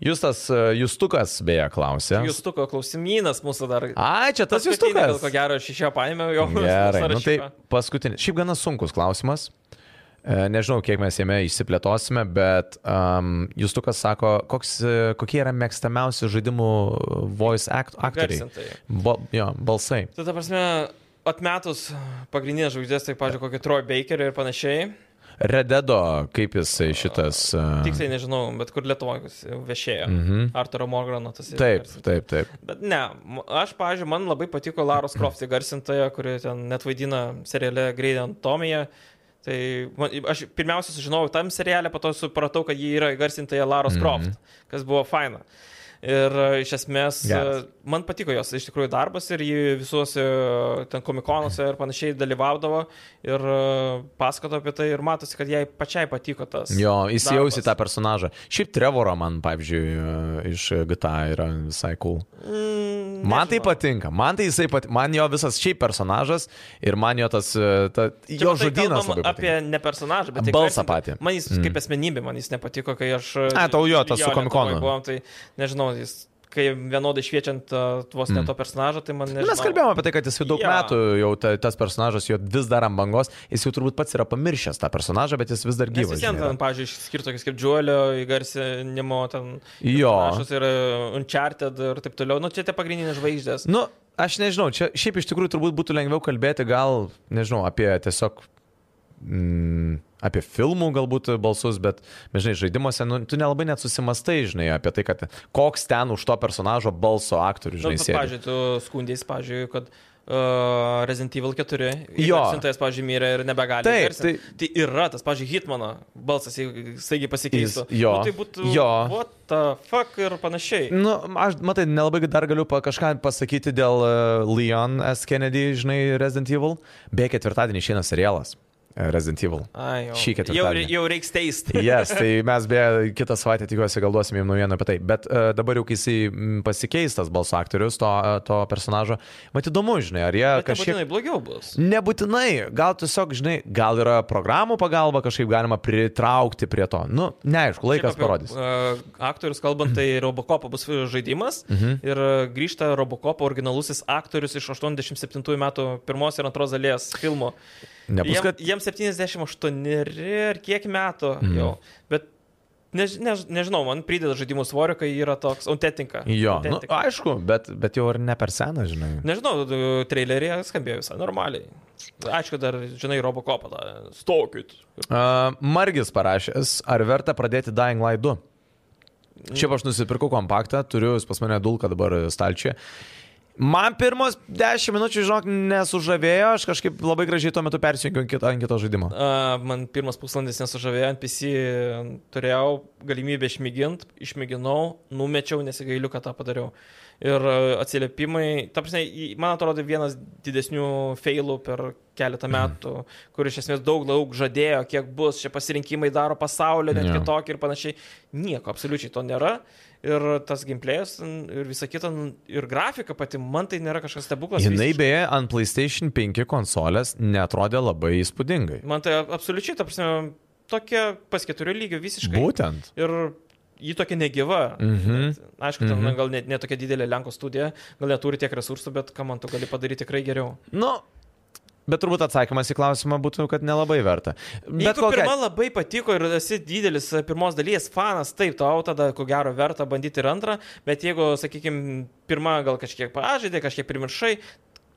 Justas, e, Justukas beje klausė. Justuko klausimynas mūsų dar. Ai, čia tas Justukas. Ko gero, aš iš jo paėmiau jau. Gerai, nu tai paskutinis. Šiaip gana sunkus klausimas. E, Nežinau, kiek mes jame išsiplėtosime, bet um, Justukas sako, koks, e, kokie yra mėgstamiausi žaidimų voice act, aktoriai. Ba, jo, balsai. Tai ta prasme, atmetus pagrindinės žvaigždės, tai, pažiūrėjau, kokį Troy Bakerį ir panašiai. Rededo, kaip jisai šitas. Uh, Tiksliai nežinau, bet kur Lietuvoje viešėjo. Mhm. Arturo Morgano tas Taip, garsintojas. taip, taip. Bet ne, aš, pažiūrėjau, man labai patiko Laros Croft garsintoja, kuri ten net vaidina seriale Grey Anatomija. Tai man, aš pirmiausia sužinojau tam serialę, po to supratau, kad ji yra garsintoja Laros Mhm. Croft, kas buvo faina. Ir e, iš esmės e, man patiko jos iš tikrųjų darbas ir ji visuose e, ten komikonuose ir panašiai dalyvaudavo ir e, pasakoto apie tai ir matosi, kad jai pačiai patiko tas. Jo, įsijausi tą personažą. Šiaip Trevoro man, pavyzdžiui, iš GTA yra visai cool. Mm, Man tai patinka, man tai jisai patinka, man jo visas šiaip personažas ir man jo tas, e, ta, Čia jo matai, žodynas apie ne personažą, bet Balsą patį. Man jis Mm. kaip asmenybė, man jis nepatiko, kai aš... A, tau jo, tas su Komikonu. Tai nežinau, jis kai vienodai šviečiant vos ne Mm. to personažą, tai man nežinau. Mes kalbėjome apie tai, kad jis jau daug Jo. metų, jau ta, tas personažas jo vis dar ant bangos, jis jau turbūt pats yra pamiršęs tą personažą, bet jis vis dar gyvas. yra. ten, pavyzdžiui, skirtokius kaip Džiuolio įgarsinimo, ten... Jo. Panašus ir Uncharted ir taip toliau. Nu, čia tie pagrindinės žvaigždės. Nu, aš nežinau, čia šiaip iš tikrųjų turbūt būtų lengviau kalbėti gal, nežinau, apie tiesiog mm, apie filmų galbūt balsus, bet, žinai, žaidimuose, nu, tu nelabai net susimastai, žinai, apie tai, kad koks ten už to personažo balso aktorius, Nu, žinai, sėdi. pavyzdžiui, tu skundės, pavyzdžiui, kad uh, Resident Evil 4 Jo. įgarsintojas, pavyzdžiui, mirė ir nebegali. Taip, tai... tai yra tas, pavyzdžiui, Hitmano balsas, jeigu staigiai pasikeistų. Jis- jo, Nu, tai būtų jo. what the fuck ir panašiai. Nu, aš, matai, nelabai dar galiu pa, kažką pasakyti dėl uh, Leon S. Kennedy, žinai, Resident Evil. Beje, ketvirtadienį išeina serialas Resident Evil. Ai, jau. Šį jau, ketvirtadienį. jau reiks teisti. Yes, tai mes beje kitą savaitę tikiuosi gal duosim jums naujieną apie tai. Bet uh, dabar jau kai jisai mm, pasikeis tas balso aktorius, to, uh, to personažo, mat įdomu, žinai, ar jie Bet kažkiek... nebūtinai blogiau bus. Nebūtinai, gal tiesiog, žinai, gal yra programų pagalba kažkaip galima pritraukti prie to. Nu, neaišku, laikas apie, parodys. Uh, aktorius kalbant, tai Robocop bus žaidimas Mhm. ir uh, grįžta Robocop originalusis aktorius iš 87 metų pirmos ir antros dalies filmų. Nebus, Jiem, kad... jiems 78 ir kiek metų Mhm. jau. Bet než, než, nežinau, man prideda žaidimų svorio, kai yra toks autentika. Jo, nu, Autentika. aišku, bet, bet jau ir ne per seną, žinai. Nežinau, trailerį skambėjo visai normaliai. Aišku, dar, žinai, Robocopą. Stokit. Uh, Margis parašęs, ar verta pradėti Dying Light 2? Šiaip aš nusipirkau kompaktą, turiu pas mane dulką dabar stalčiuje. Man pirmos 10 minučių, žinok, nesužavėjo, aš kažkaip labai gražiai tuo metu persijungiau ant kito, ant kito žaidimo. Uh, man pirmas pusvalandis nesužavėjo, ant PC turėjau galimybę išmėginti, išmėginau, numečiau, nesigailiu, kad tą padariau. Ir uh, atsiliepimai, ta prasme, man atrodo vienas didesnių failų per keletą metų, kur iš esmės daug, daug žadėjo, kiek bus, čia pasirinkimai daro pasaulio, net Jo. kitokį ir panašiai. Nieko, absoliučiai to nėra. Ir tas gameplayas ir visa kita, ir grafika pati, man tai nėra kažkas stebuklas. Jinai beje ant PlayStation 5 konsolės netrodė labai įspūdingai. Man tai absoliučiai, ta prasme, tokia pas keturių lygio visiškai. Būtent. Ir ji tokia negyva. Mhm. Bet, Aišku, ten Mhm. gal net ne tokia didelė Lenkų studija, gal neturi tiek resursų, bet ką man tu gali padaryti tikrai geriau. Nu, bet turbūt atsakymas į klausimą būtų, kad nelabai verta. Bet Jeigu kokia... pirma labai patiko ir esi didelis pirmos dalies fanas, taip, tau tada ko gero verta bandyti ir antrą, bet jeigu, sakykime, pirmą gal kažkiek pažaidė, kažkiek primiršai,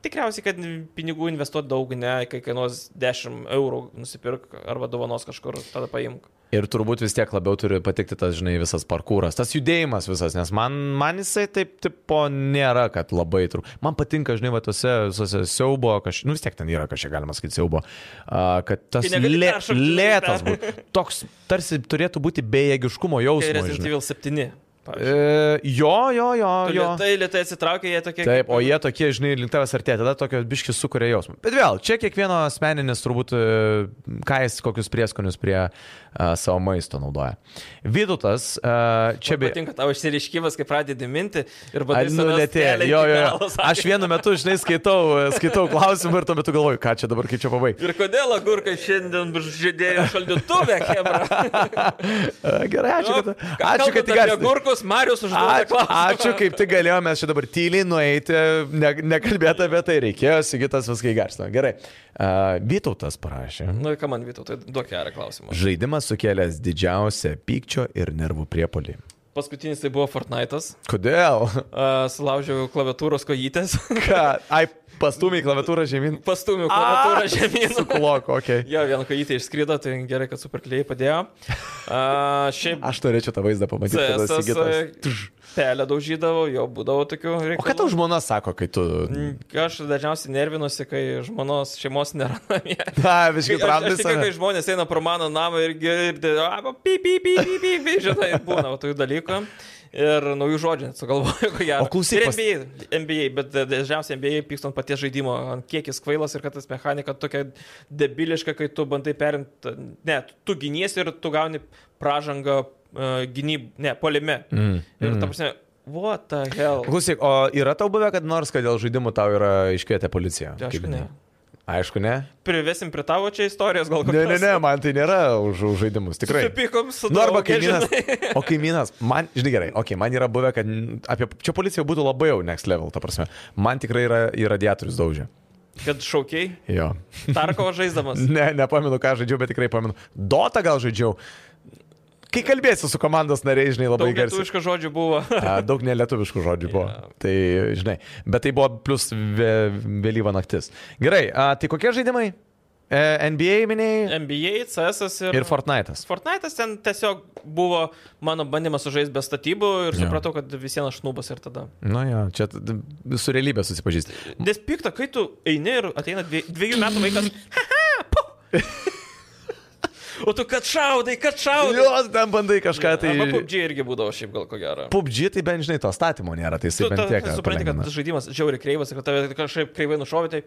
tikriausiai, kad pinigų investuoti daug, ne, kai kainuos 10 eurų nusipirk arba dovanos kažkur, tada paimk. Ir turbūt vis tiek labiau turi patikti tas, žinai, visas parkūras, tas judėjimas visas, nes man, man jisai taip, tipo, nėra, kad labai trūk. Man patinka, žinai, va, tuose, tuose siaubo, kaž... nu vis tiek ten yra kažkiek galima sakyti siaubo, uh, kad tas lė, lėtas būtų. Toks tarsi turėtų būti bejėgiškumo jausmas. Resident žinai. Evil 7. E, jo, jo, jo, Tu jo. Lietai, lietai atsitraukia, jie tokie. Taip, kaip- o jie tokie, žinai, link tavęs artėja, tada tokio biškis sukuria jausmą. Bet vėl, čia kiekvieno asmeninis turbūt, e, ką jis kokius prieskonius prie uh, savo maisto naudoja. Vydutas, uh, čia Man be... patinka tavo išsireiškimas, kai pradedi minti ir A, bandai Nu, lėtėja, jo, jo, jo. Aš vienu metu, žinai, skaitau, skaitau klausimą ir tuo metu galvoju, ką čia dabar, kaip čia pabaigti. Ir kodėl agurkai šiandien žydėjo šaldytuvė, Hebra? Gerai, ačiū, kad, ačiū, kad Kalbant apie agurkus, Marius užduoda Ačiū, klausimą. ačiū, kaip tik galėjome čia dabar tyliai nueiti, ne, nekalbėti apie tai, reikėjo, Sigitas viską įgarsino. Gerai. Uh, Vytautas parašė. Nu, ką man vytau, tai duok gerą klausimą. Žaidimas sukėlęs didžiausią pykčio ir nervų priepolį. Paskutinis tai buvo Fortnite'as. Kodėl? Uh, sulaužiau klaviatūros kojytės. Ką? Ai, pastumiai klaviatūrą žemyn. Pastumiau klaviatūrą žemyn. Suklok, okei. Okay. Jo, vieną kojytę išskrido, tai gerai, kad superkliai padėjo. Uh, šiaip Aš norėčiau tą vaizdą pamatyti, Sigitas. pelę daužydavo, jo būdavo tokių reikalų. O ką tau žmona sako, kai tu... Mm, Aš dažniausiai nervinuosi, kai žmonos šeimos nėra namie. Na, visiškai tramdai tikiu, kai žmonės eina pro mano namą ir girdi, pi, pi, pi, pi, pi, pi, žinai, būna tokių dalykų. Ir naujų žodžių net sugalvoju, ko gero. O klausyk, pas- NBA, NBA, bet dažniausiai NBA pyksta ant paties žaidimo, ant kiek jis kvailas ir kad tas mechanika tokia debiliška, kai tu bandai perimti, ne, tu giniesi ir tu gauni pražangą uh, gynyb, ne, polime. Mm. Ir ta prasme, what the hell? Klausyk, o yra tau buvę, kad nors, kad dėl žaidimų tau yra iškvietę policiją? Tai Kaip aišku, ne. Aišku, ne. Privesim prie tavo čia istorijos, gal Ne, kokios. ne, ne, man tai nėra už, už žaidimus, tikrai. Supykom su Nu, arba kaimynas. O kaimynas, man, žinai gerai, okei, okay, man yra buvę, kad apie, čia policija būtų labai jau next level, ta prasme. Man tikrai yra į radiatorius daužę. Kad šaukiai, Jo. Tarkovo žaisdamas. Ne, nepamenu, ką žaidžiau, bet tikrai pamenu. Dota gal žaidžiau. Kai kalbėsiu su komandos nariais, žinai, labai Daug garsiai. lietuviškų žodžių buvo. A, Daug nelietuviškų žodžių buvo. Jo. Tai, žinai, bet tai buvo plus vė, vėlyva naktis. Gerai, a, tai kokie žaidimai? E, NBA minėjai NBA, CS ir... ir Fortnite'as. Fortnite'as ten tiesiog buvo mano bandymas sužaisti be statybų ir supratau, kad visienas aš nubas ir tada. Nu jo, čia su realybė susipažįsti. Nes pikta, kai tu eini ir ateina dvie, dviejų metų vaikas. "Haha, pu!" O tu kad šaudai, kad šaudai. Jo, ten bandai kažką tai... Arba PUBG irgi būdavo šiaip gal ko gero. PUBG tai bent žinai, to statymo nėra, tai jisai bent tiek. supranti, kad žaidimas žiauri kreivas kad tave kažkaip kreivai nušovė, tai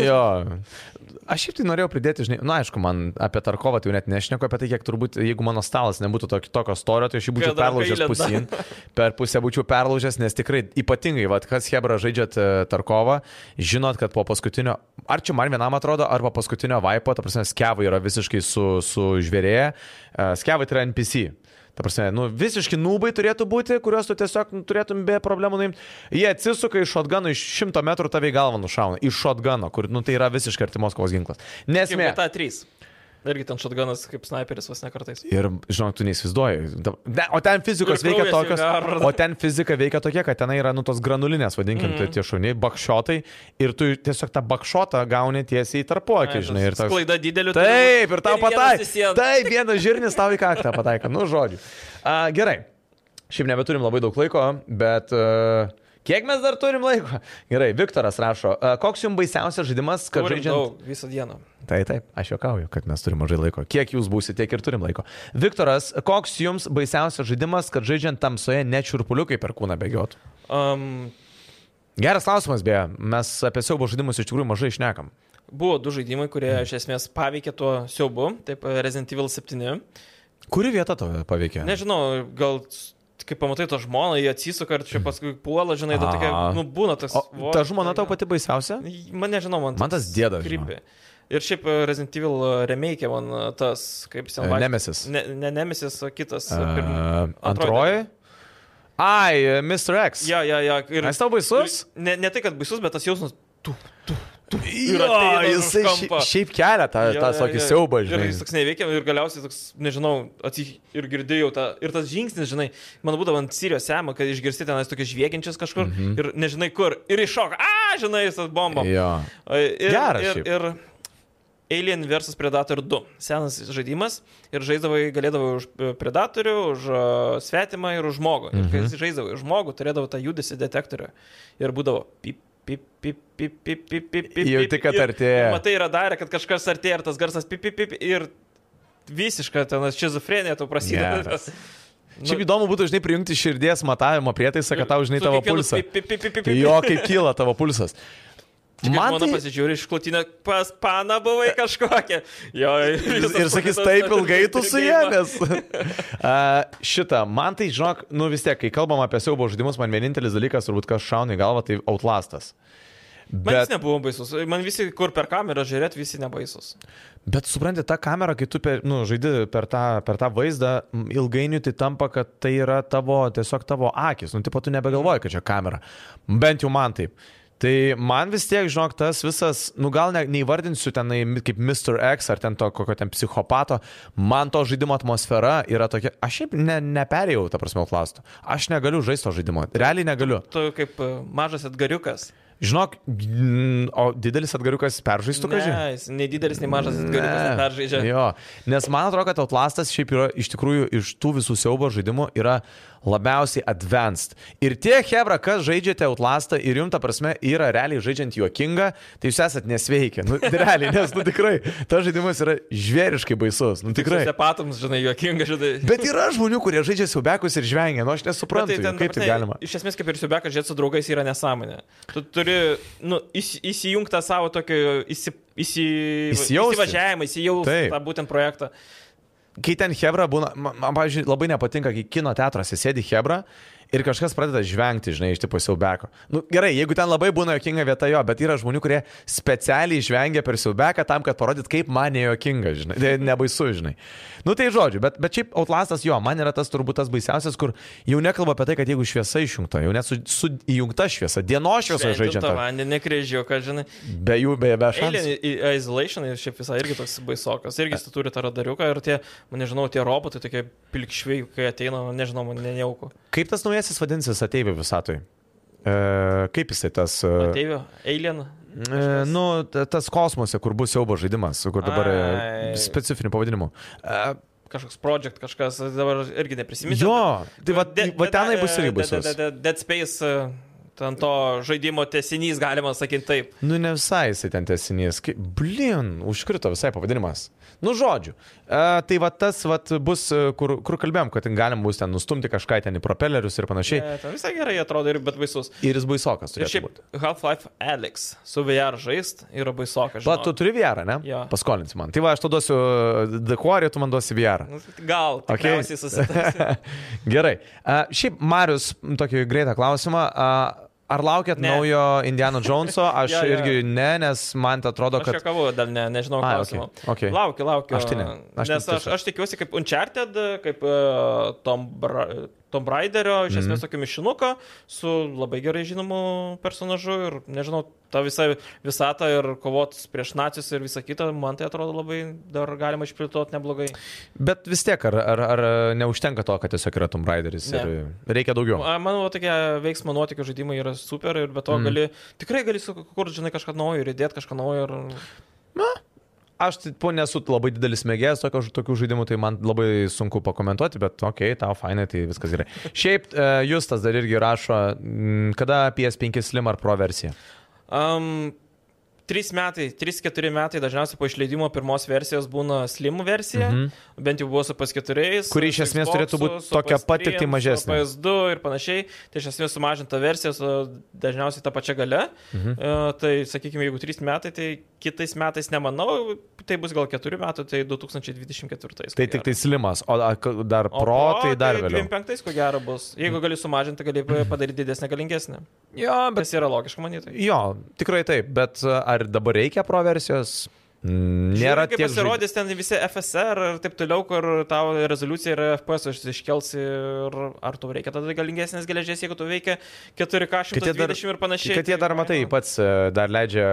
Jo. Aš šiaip tai norėjau pridėti, žinai, na aišku, man apie Tarkovą tai jau net nešneku apie tai, kiek turbūt, jeigu mano stalas nebūtų tokio, tokio storio, tai aš jį būčiau perlaužęs pusin. Per pusę būčiau perlaužęs, nes tikrai ypatingai, vad, kas Hebra žaidžiat e, Tarkovą, žinot, kad po paskutinio, ar čia man vienam atrodo, ar po paskutinio vaipo, ta prasme, skevai yra visiškai su, su žvėrėje. Skevai tai yra NPC. Ta prasme, nu, visiški nūbai turėtų būti, kuriuos tu tiesiog nu, turėtum be problemų nuimti. Jie atsisuka iš shotguno, iš šimto metrų tave į galvą nušauna. Iš shotguno, kur, nu, tai yra visiškai artimos kovos ginklas. Nesmė. ta 3. Irgi ten šatganas kaip sniperis vos nekartais. Ir, žinok, tu neįsivaizduoji. Ne, o ten fizikos veikia tokios. verda. O ten fizika veikia tokia, kad ten yra, nu, tos granulinės, vadinkim, mm. tie šauniai, bakšotai. Ir tu tiesiog tą bakšotą gauni tiesiai į tarpuakį, žinai. Ir toks... Klaida dideliu. Taip, ir tau pataiko. Taip, vienas žirnis tau į kaktą pataiko. Nu, žodžiu. A, gerai. Šiaip nebeturim labai daug laiko, bet uh, kiek mes dar turim laiko? Gerai, Viktoras rašo, uh, koks jums baisiausias žaidimas, kad Turim žaidžiant... daug visą dieną. Tai taip, aš juokauju, kad mes turime mažai laiko. Kiek jūs būsite, tiek ir turim laiko. Viktoras, koks jums baisiausias žaidimas, kad žaidžiant tamsoje nečurpuliukai per kūną bėgiotų? Um, Geras klausimas, beje, mes apie siaubo žaidimus iš tikrųjų mažai išnekam. buvo du žaidimai, kurie iš esmės paveikė tuo siaubu, taip Resident Evil 7. Kuri vieta tave paveikė? Nežinau, gal kai pamatai tą žmoną, jie atsisuka ir čia paskui puola, žinai, ta tokia, nu būna tas... O vo- ta žmona tau pati baisiausia? Man nežinau, man, Man tas dėdas, krypė. Ir šiaip e, Resident Evil remake man e, tas, kaip E, vaikšto- Nemesis. Ne, ne Nemesis, o kitas. e, Uh, antroji? Ai, Mr. X. Ja, ja, ja. Ir, Jis tau baisus? ir Ne, ne tai, kad baisus, bet tas jausmas. Tu, tu. Jo, jisai šiaip, šiaip kelia tą, tą tokį siaubą, Ir žinai. jis toks neveikia ir galiausiai toks, nežinau, atsik ir girdėjau tą. Ir tas žingsnis, žinai, man būdavo ant Sirijos sema, kad išgirsti tenais tokias žviegiančias kažkur mm -hmm. ir nežinai kur. Ir iššoka, a, žinai, tas bomba. Jo. Ir, Geras ir, šiaip. ir Alien vs Predator 2. Senas žaidimas ir žaisdavai, galėdavai už e, Predatorių, už uh, svetimą ir už žmogų. Ir kai Mhm. jis žaisdavo už žmogų, turėdavo tą judesi detektorių. Ir būdavo pip, pip, pip, pip, pip, pip, pip, pip. Kad ir- artėja. Matai, yra darę, kad kažkas artėja ir tas garsas pip, pip, pip. Ir visiška ten šizofrenija tu prasideda. Geras. Šiaip įdomu būtų, žinai, prijungti širdies matavimo prietaisą, kad tau, žinai, tavo pi- Jo, kaip kyla tavo pulsas. Man tai pasižiūri iš klotinę, pas pana buvai kažkokia. Jo, Ir sakys, taip ilgai tu su. Uh, šitą, man tai, žinok, nu vis tiek, kai kalbam apie siaubo žaidimus, man vienintelis dalykas, turbūt kas šauna į galvą, tai Outlastas. Man jis Bet, nebuvo baisus. Man visi, kur per kamerą žiūrėt, visi nebaisus. bet supranti, ta kamera, kai tu per, nu, žaidi per tą, per tą vaizdą, ilgainiui tai tampa, kad tai yra tavo, tiesiog tavo akis. Nu, tipo, tu nebegalvoji, kad čia kamera. Bent jau man taip. Tai man vis tiek, žinok, tas visas, nu gal ne, neįvardinsiu tenai kaip Mr. X ar ten to kokio ten psichopato, man to žaidimo atmosfera yra tokia, aš šiaip ne, neperėjau, ta prasme, klasto. Aš negaliu žaisti to žaidimo, realiai negaliu. Tu kaip e, mažas atgariukas. Žinok, o didelis atgariukas peržaistų, žinai? Ne, jis nei didelis, nei mažas atgariukas neperžaidžia. Jo, nes man atrodo, kad Outlastas šiaip yra iš tikrųjų iš tų visų siaubo žaidimų yra labiausiai advanced. Ir tie Hebra, kas žaidžiate Outlastą ir jums, ta prasme, yra realiai žaidžiant juokingą, tai jūs esat nesveiki. Nu, realiai, nes, nu tikrai, tas žaidimas yra žvėriškai baisus. Nu, tikrai. Sepatams, žinai, juokinga, žinai. Bet yra žmonių, kurie žaidžia siaubekus ir žvengia, nu aš nesuprantu, Bet tai ten, kaip tai galima. Iš esmės, kaip ir siubekas žiūrėti su draugais yra nesąmonė. Tu turi nu, įs, įsijungti tą savo tokį įsi, įsi, įsivažiavimą, įsijausti tą būtent projektą. Kai ten Hebra būna, man, man pavyzdžiui, labai nepatinka, kai kino teatruose sėdi Hebra ir kažkas pradeda žvengti, žinai, iš tipo siaubeko. Nu, gerai, jeigu ten labai būna jokinga vieta jo, bet yra žmonių, kurie specialiai žvengia per siaubeką tam, kad parodyt, kaip man nejokinga, žinai, tai nebaisu, žinai. Nu tai žodžiu, bet, bet šiaip Outlastas jo, man yra tas turbūt tas baisiausias, kur jau nekalba apie tai, kad jeigu šviesa išjungta, jau net su, su įjungta šviesa, dienos šviesa žaidžiant. tą- vandenį kryžiuką, žinai. Be jų, beje, be šansų. Isolation ir šiaip visai irgi toks baisokas. Irgi jis turi tą radariuką ir tie, man nežinau, tie robotai tokie pilkšviai, kai ateina, nežinau, man nejauku. Kaip tas naujasis vadinsis ateivių visatui? E, kaip jisai tas... E, Ateivio, Alien. E, nu, ta- tas kosmose, kur bus siaubo žaidimas, kur dabar e, Ai. specifinių pavadinimų. E, Kažkoks projekt, kažkas, dabar irgi neprisiminsiu. jo, tai va, De- va tenai bus irgi de- Dead Space, e, ten to žaidimo tesinys, galima sakyti taip. Nu, ne visai jisai ten tesinys. Kaip, blin, užkrito visai pavadinimas. Nu, žodžiu. E, tai va tas va, bus, e, kur, kur kalbėjom, kad ten galima bus ten nustumti kažką ten į propelerius ir panašiai. Ne, ten visai gerai atrodo ir bet baisus. Ir jis baisokas Ir šiaip. Half-Life Alex su VR žaist yra baisokas. Va, tu turi VR, ne? Jo. Paskolinsi man. Tai va, aš tau duosiu Quarry, tu man duosi VR. Nu, Gal, Okay. Gerai. A, šiaip, Marius, tokį greitą klausimą. A, ar laukėt Ne. naujo Indiana Joneso? Aš Jo, jo. irgi ne, nes man tai atrodo, Aš kad... juokavau, dar ne, nežinau Ai, klausimų. okay, okay. Laukiu, laukiu. Aš tai ne. Aš Nes aš, aš tikiuosi kaip Uncharted, kaip uh, Tom, Bra Tom Raiderio, iš Mhm. esmės tokio mišinuko, su labai gerai žinomu personažu ir, nežinau, ta visa visata ir kovotis prieš nacius ir visa kita, man tai atrodo labai dar galima išplėtoti neblogai. Bet vis tiek, ar, ar, ar neužtenka to, kad tiesiog yra Tomb Raideris Ne. ir reikia daugiau? Manau, tokie veiksmo nuotikio žaidimai yra super ir be to mm. gali, tikrai gali sukurti, žinai, kažką naujo ir įdėti kažką naujo. Ir... Aš tai po nesu labai didelis mėgėjas tokio, tokių žaidimų, tai man labai sunku pakomentuoti, bet okei, okay, tau fainai, tai viskas gerai. Šiaip e, Justas dar irgi rašo, kada PS5 Slim ar Pro versija? Um, Trys metai, 3-4 metai dažniausiai po išleidimo pirmos versijos būna slim versija, Mhm. mhm. bent jau buvo su PS4. Kuri iš esmės turėtų būt tokia pat, tik tai mažesnė. PS2 ir panašiai, tai iš esmės sumažinta versija su dažniausiai tą pačią galę. Mhm. Uh, tai sakykime, jeigu 3 metai, tai kitais metais nemanau, tai bus gal 4 metai, tai 2024. Tai tik tai Slimas, o a, k- dar Pro, tai dar vėliau. 25 ko gero bus. Jeigu gali sumažinti, gali padaryti didesnę, galingesnę. Jo, bet Tas yra logiška manyti. Jo, tikrai taip, bet a, ar dabar reikia pro versijos? Mm, Nėra Žiūrėk, kaip pasirodys ten visi FSR ir taip toliau, kur tau rezoliucija ir FPS iškelsi ir ar tu reikia tada galingesnės geležies, jeigu tu veikia 4K Kad jie dar- 120 ir panašiai. Kad jie dar, matai, pats e, dar leidžia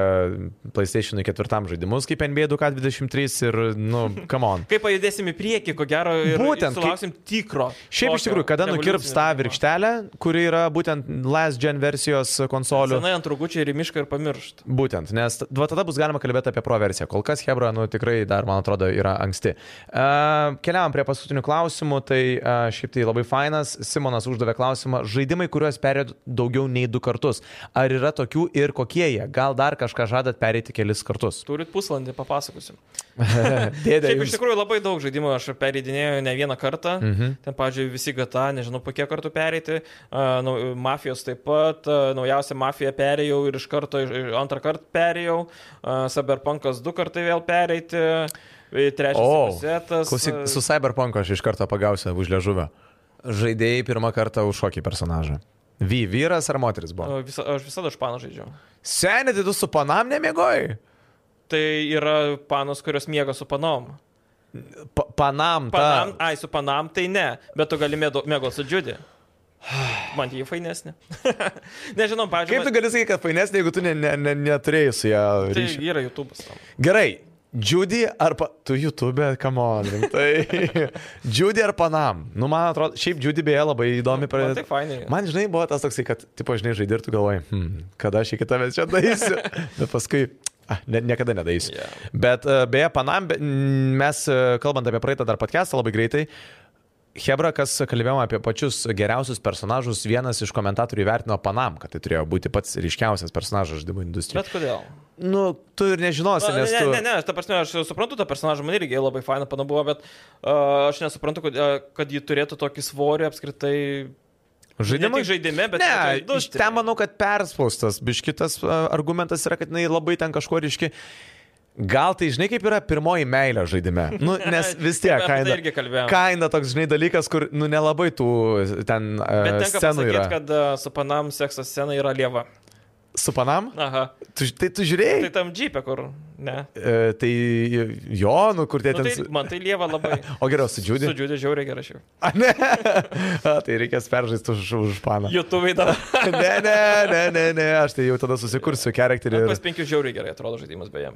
PlayStation 4 žaidimus kaip NBA 2K23 ir, nu, come on. Kaip pajudėsim į priekį, ko gero, ir Būtent, kaip- sulauksim tikro. Šiaip iš tikrųjų, kada nukirps tą virkštelę, kuri yra būtent last gen versijos konsolių. Senai ant rūgučių ir mišką ir pamiršt. Būtent, nes va tada bus galima kalbėti apie pro versiją. Kol kas Hebra, nu tikrai dar, man atrodo, yra anksti. Uh, keliavam prie paskutinių klausimų, tai uh, šiaip tai labai fainas. Simonas uždavė klausimą, žaidimai, kuriuos perėjot daugiau nei du kartus. Ar yra tokių ir kokie jie? Gal dar kažką žadat perėti kelis kartus? Turit pusvalandį, papasakosiu. Dėdė. Šiaip iš tikrųjų labai daug žaidimų aš pereidinėjau ne vieną kartą. Mhm. Ten, pavyzdžiui, visi gata, nežinau, po kiek kartų pereiti. Uh, nu, mafijos taip pat. Uh, naujausią mafiją perėjau ir iš karto iš- antrą kartą perėjau. Uh, Cyberpunkas du kartai vėl pereiti. e, Trečias O, kasetas. Klausyk, su Cyberpunk aš iš karto pagausiu už liežuvio. Žaidėjai pirmą kartą už kokį personažą. Vy, vyras ar moteris buvo? Visa, aš visada už paną žaidžiau. Seniai, tai tu su panam nemėgoji? Tai yra panos, kurios miega su panom. Pa panam, Panam, ta. ai, su panam tai ne, bet tu gali mėgoti su džiudį. Man jį fainesnė. Nežinau, Kaip tu gali sakyti, kad fainesnė, jeigu tu ne, ne, ne, neturėjai su ją man- tai yra YouTube'as. Gerai, Judy ar pa... Tu YouTube, come on, rimtai. Judy ar Panam? Nu, man atrodo, šiaip Judy beje labai įdomi Man pradėti. tai fainai. Man, žinai, buvo tas toksai, kad, tipo, žinai, žaidži ir tu galvoji, hmm, kada aš iki tavęs čia daisiu. Bet paskui, ne, niekada nedaisiu. Yeah. Bet e, beje, Panam, mes, e, kalbant apie praeitą dar podcastą labai greitai, Hebra, kas kalbėjome apie pačius geriausius personažus, vienas iš komentatorių įvertino Panam, kad tai turėjo būti pats ryškiausias personažas žaidimų industrijoje. Bet kodėl? Nu, tu ir nežinosi, Na, ne, nes ne, tu... ne, ne, ta prasme, aš suprantu tą personažą, man irgi labai faina panabuvo, bet uh, aš nesuprantu, kad, uh, kad ji turėtų tokį svorį apskritai. Žaidimai žaidime, bet ne, industrijoje. ten manau, kad perspaustas. Biškitas argumentas yra, kad jinai labai ten kažko ryški. Gal tai žinai, kaip yra pirmoji meilė žaidime. Nu, nes vis tiek tai kaina. kalbėjom. Kaina toks, žinai, dalykas, kur, nu, nelabai tų ten Bet tenka pasakyti, yra. kad su Panam sekso scena yra lieva. Su Panam? Aha. Tu, tai tu žiūrėjai? Tai tam džipė, kur. Ne. E, tai jo, nu, kur tie Nu, ten... tai, man tai lieva labai. O geriau, su Džiudį? Su džiudė žiauriai gerai šiau. A, ne. A, tai reikės peržaisti už, už Paną. YouTube dabar. Ne, ne, ne, ne, ne, aš tai jau tada susikursiu charakterį. Pas Ir... penkių žiauriai gerai atrodo žaidimas beje.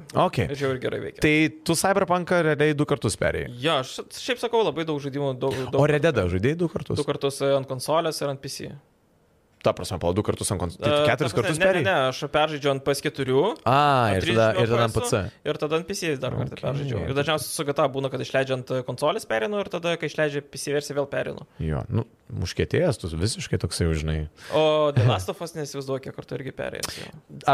Ir žiauriai gerai veikia. Tai tu Cyberpunką realiai du kartus perėjai. Ja, aš šiaip sakau, labai daug žaidimų. Daug, daug, O Rededą žaidėjai du kartus? Du kartus e, ant konsolės ir ant PC. Ta prasme, pala du kartus ant konsolės. E, Tai ta keturis prasme, kartus Ne, ne, perėjai? ne, aš peržaidžiu ant PS4. A, ir tada, ir tada ant PC. Ir tada ant PC dar kartą Okay. okay. peržaidžiu. Ir dažniausiai su GTA būna, kad išleidžiant konsolės perinu ir tada, kai išleidžia PC versiją, vėl perinu. Jo, nu, muškėtėjęs, tu visiškai toksai, jau žinai. O The Last of Us nesįsivaizduoju, kiek kartų irgi perėjęs.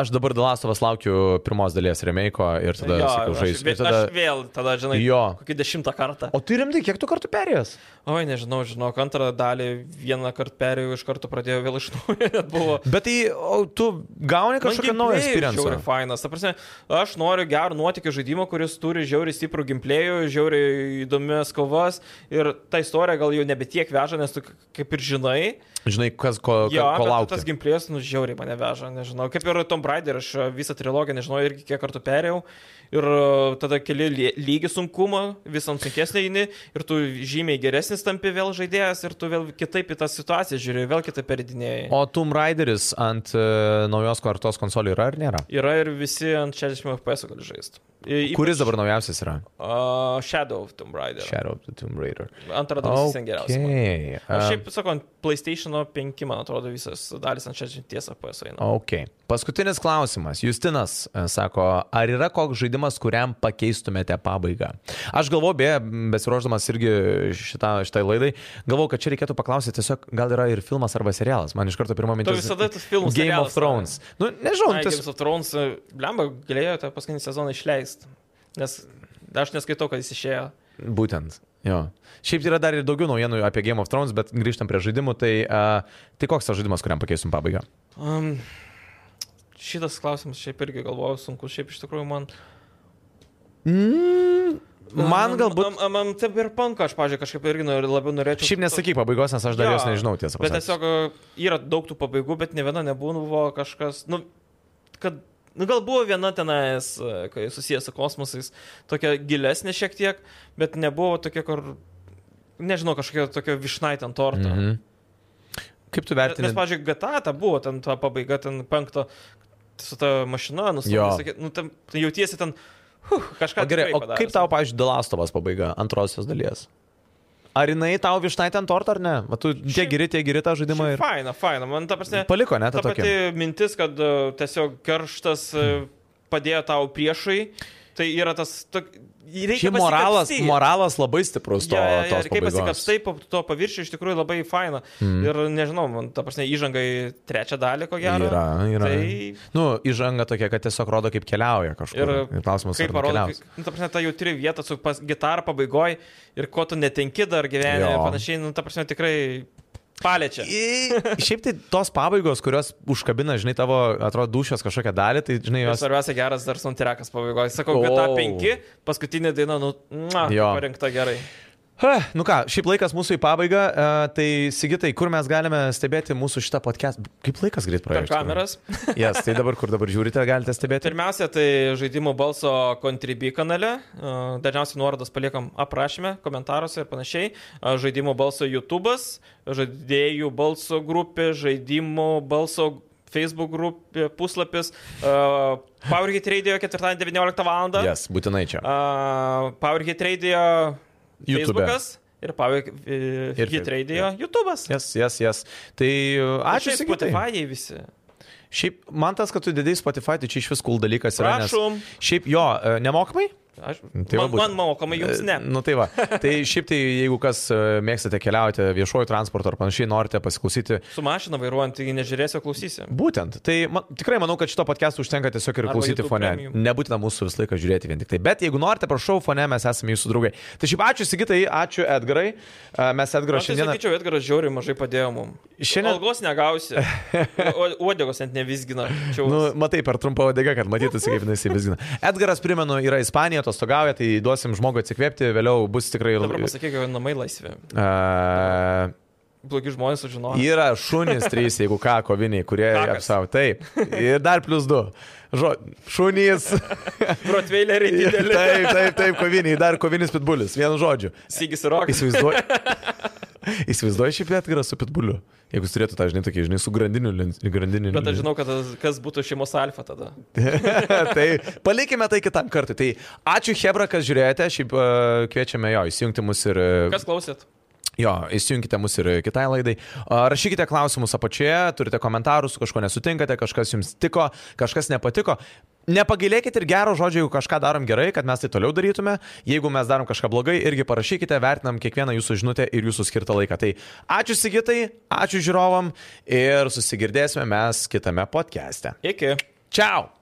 Aš dabar Dalastovas laukiu pirmos dalies remake'o ir tada, Jo, sakau, aš, žaisiu. bet tada... aš vėl, tada, žinai, Jo. kokį dešimtą kartą. O tu rimtai, kiek tu kartų perėjęs? Oi, nežinau, žinok, antrą dalį vieną kartą perėjau, iš karto pradėjau vėl iš naujo, net buvo. Bet tai, o tu gauni kažkokią naują experience. Žiauriai fainas. Ta prasme, aš noriu gerų nuotikį žaidimo, kuris turi žiauriai stiprų gameplayų, žiauriai įdomias kovas ir ta istorija gal jau nebe tiek veža, nes tu kaip ir žinai. Žinai, kas, ko, Jo, ko laukti. tas gameplayas, nu, žiauriai mane veža, nežinau. Kaip ir Tom Raider, aš e, visą trilogiją, nežinau, irgi kiek kartų perėjau. Ir e, tada keli lygį sunkumą, visam sunkesnė eini ir tu žymiai geresnis tampi vėl žaidėjas ir tu vėl kitaip į tą situaciją žiūri, vėl kitaip peridinėjai. O Tomb Raideris ant uh, naujos kartos konsolių yra ar nėra? Yra ir visi ant 60 FPS gali žaisti. Y- Kuris ypač, dabar naujausias yra? Uh, Shadow of Tomb Raider. Shadow of the Tomb Raider. Antra dalis okay. geriausia. man. Okay. Aš um, šiaip sakau, ant PlayStation 5, man atrodo, visas dalis ant 60 FPS eina. Ok. Paskutinis klausimas. Justinas e, sako, ar yra koks žaidimas, kuriam pakeistumėte pabaigą? Aš galvoju, beje, besiruošdamas irgi šitą, šitai laidai, galvoju, kad čia reikėtų paklausyti tiesiog, gal yra ir filmas arba serialas. Man iš karto pirma Tu mintis. visada tas filmus. Game of Thrones. Nu, nežinau, Ai, tas... Games of Thrones, e, blemba, galėjo tą paskutinį sezoną išleisti. Nes aš neskaitau, kad jis išėjo. Būtent. Jo. Šiaip yra dar ir daugiau naujienų apie Game of Thrones, bet grįžtam prie žaidimų. Tai, uh, tai koks tas žaidimas, kuriam pakeistum pabaigą? Um, šitas klausimas šiaip irgi galvoju, sunku, šiaip iš tikrųjų man. Mm, man galbūt... Man, panka, aš, pažiūrėjau, kažkaip irgi labiau norėčiau. Šiaip nesakyk pabaigos, nes aš dar Jo, jos nežinau, tiesą Bet tiesiog e, yra daug tų pabaigų, bet ne viena nebuvo kažkas, nu, kad, nu, gal buvo viena tenais, kai susijęs su kosmosais, tokia gilesnė šiek tiek, bet nebuvo tokia, kur, nežinau, kažkokia tokia višnaitė ant torto. Mhm. Mhm. Kaip tu Nes, vertini? pažiūrėjau, GTA ta buvo, ten ta pabaiga, ten penkto, su ta mašina, nustatė, nu, ten, ten jautiesi ten, huh, kažką O gerai, o kaip tau, pavyzdžiui, Dalastovas pabaiga antrosios dalies? Ar jinai tau višnaitė ant torto ar ne? Va, tu tiek Šiaip- geri, tiek geri tą žaidimą ir... Faina, faina, man ta prasme. Paliko, ne, Ta tą pati tokį. mintis, kad e, tiesiog kerštas e, padėjo tau priešui, Tai yra tas... Reikia Šiaip moralas, moralas labai stiprus to, Ja, ja, ja, ir kaip pasikapstai po to paviršių, iš tikrųjų labai faina. Mm. Ir nežinau, man, ta prasme, įžanga į trečią dalį, ko gero. Yra, yra. Tai Nu, įžanga tokia, kad tiesiog rodo, kaip keliauja kažkur. Ir Ir klausimas, kaip ar parodo, nu, ta prasme, ta jautri vieta su gitarą pabaigoje ir ko tu netenki dar gyvenime panašiai, nu, ta prasme, tikrai paliečia. I- Šiaip tai tos pabaigos, kurios užkabina, žinai, tavo, atrodo, dušios kažkokią dalį, tai, žinai, Ir jos... svarbiausia geras dar soundtrackas pabaigoje. Sakau, O. GTA 5, paskutinė daina, nu, na, parinkta gerai. Nu ką, šiaip laikas mūsų į pabaigą, uh, tai Sigitai, kur mes galime stebėti mūsų šitą podcast? Kaip laikas greit praėjo? Per kameras. Jas, tai dabar, kur dabar žiūrite, galite stebėti. Pirmiausia, tai žaidimų balso Contribui kanale. Uh, Dažniausiai nuorodas paliekam aprašymę, komentaruose ir panašiai. Uh, Žaidimų balso YouTube'as, žaidėjų balso grupė, žaidimų balso Facebook grupė, puslapis. Uh, Powerhit Radio ketvirtadienį 19 val. Jas, būtinai čia. Uh, Powerhit Radio YouTube. Facebookas ir Powerhit Ir Fe- Radio YouTube'as. Jas, jas, jas. Tai uh, ačiū, Šiaip Sigitai. Spotify visi. Šiaip man tas, kad tu dėdėjai Spotify, tai čia iš vis cool dalykas yra. nes- Prašom. Šiaip jo, e, nemokamai? Aš, Tai va man, būtent. man mokama, jums ne. Nu tai va. Tai šiaip tai jeigu kas e, mėgstate keliauti viešuoju transportu ar panašiai, norite pasiklausyti. Su mašina vairuojant, taigi nežiūrėsiu, o klausysiu. Būtent. Tai man, tikrai manau, kad šito podcast'o užtenka tiesiog ir Arba klausyti YouTube fone. Premium. Nebūtina mūsų visą laiką žiūrėti vien tik tai. Bet jeigu norite, prašau, fone mes esame jūsų draugai. Tai šiaip ačiū Sigitai, ačiū Edgarai. E, Mes Edgarą Aš tai šiandieną... sakyčiau, Edgaras žiauriai mažai padėjo mums. Šiandien- Algos negausi. Uodegos net nevisgina. Čia Nu, matai, per trumpą odegą, kad matytųsi, kaip jis įvizgina. Edgaras, primenu, yra Ispanija, atostogauja, tai duosim žmogui atsikvėpti, vėliau bus tikrai... dabar pasakyk, kad namai laisvi. Uh, Blogi žmonės sužinojo. Yra šunys trys, jeigu ką, koviniai, kurie apsau. Taip. Ir dar plus du. Žo, šunys. Rotveileriai dideli. taip, taip, taip, koviniai. Dar kovinis pitbulis. Vienu žodžiu. Sygis rokas. Įsivaizduoju. Įsivaizduoju šiaip Edgarą su pitbuliu. Jeigu jis turėtų tą, žinai, tokį, žinai, su grandiniu. grandiniu Bet aš žinau, kad kas būtų šeimos alfa tada. tai palikime tai kitam kartui. Tai ačiū Hebra, kas žiūrėjote. Šiaip uh, kviečiame jo įsijungti mus ir... Uh, Kas klausėt? Jo, įsijunkite mus ir kitai laidai. Rašykite klausimus apačioje, turite komentarų, su kažkuo nesutinkate, kažkas jums tiko, kažkas nepatiko. Nepagailėkite ir gero žodžio, jeigu kažką darom gerai, kad mes tai toliau darytume. Jeigu mes darom kažką blogai, irgi parašykite, vertinam kiekvieną jūsų žinutę ir jūsų skirtą laiką. Tai ačiū Sigitai, ačiū žiūrovam ir susigirdėsime mes kitame podcast'e. Iki. Čiau!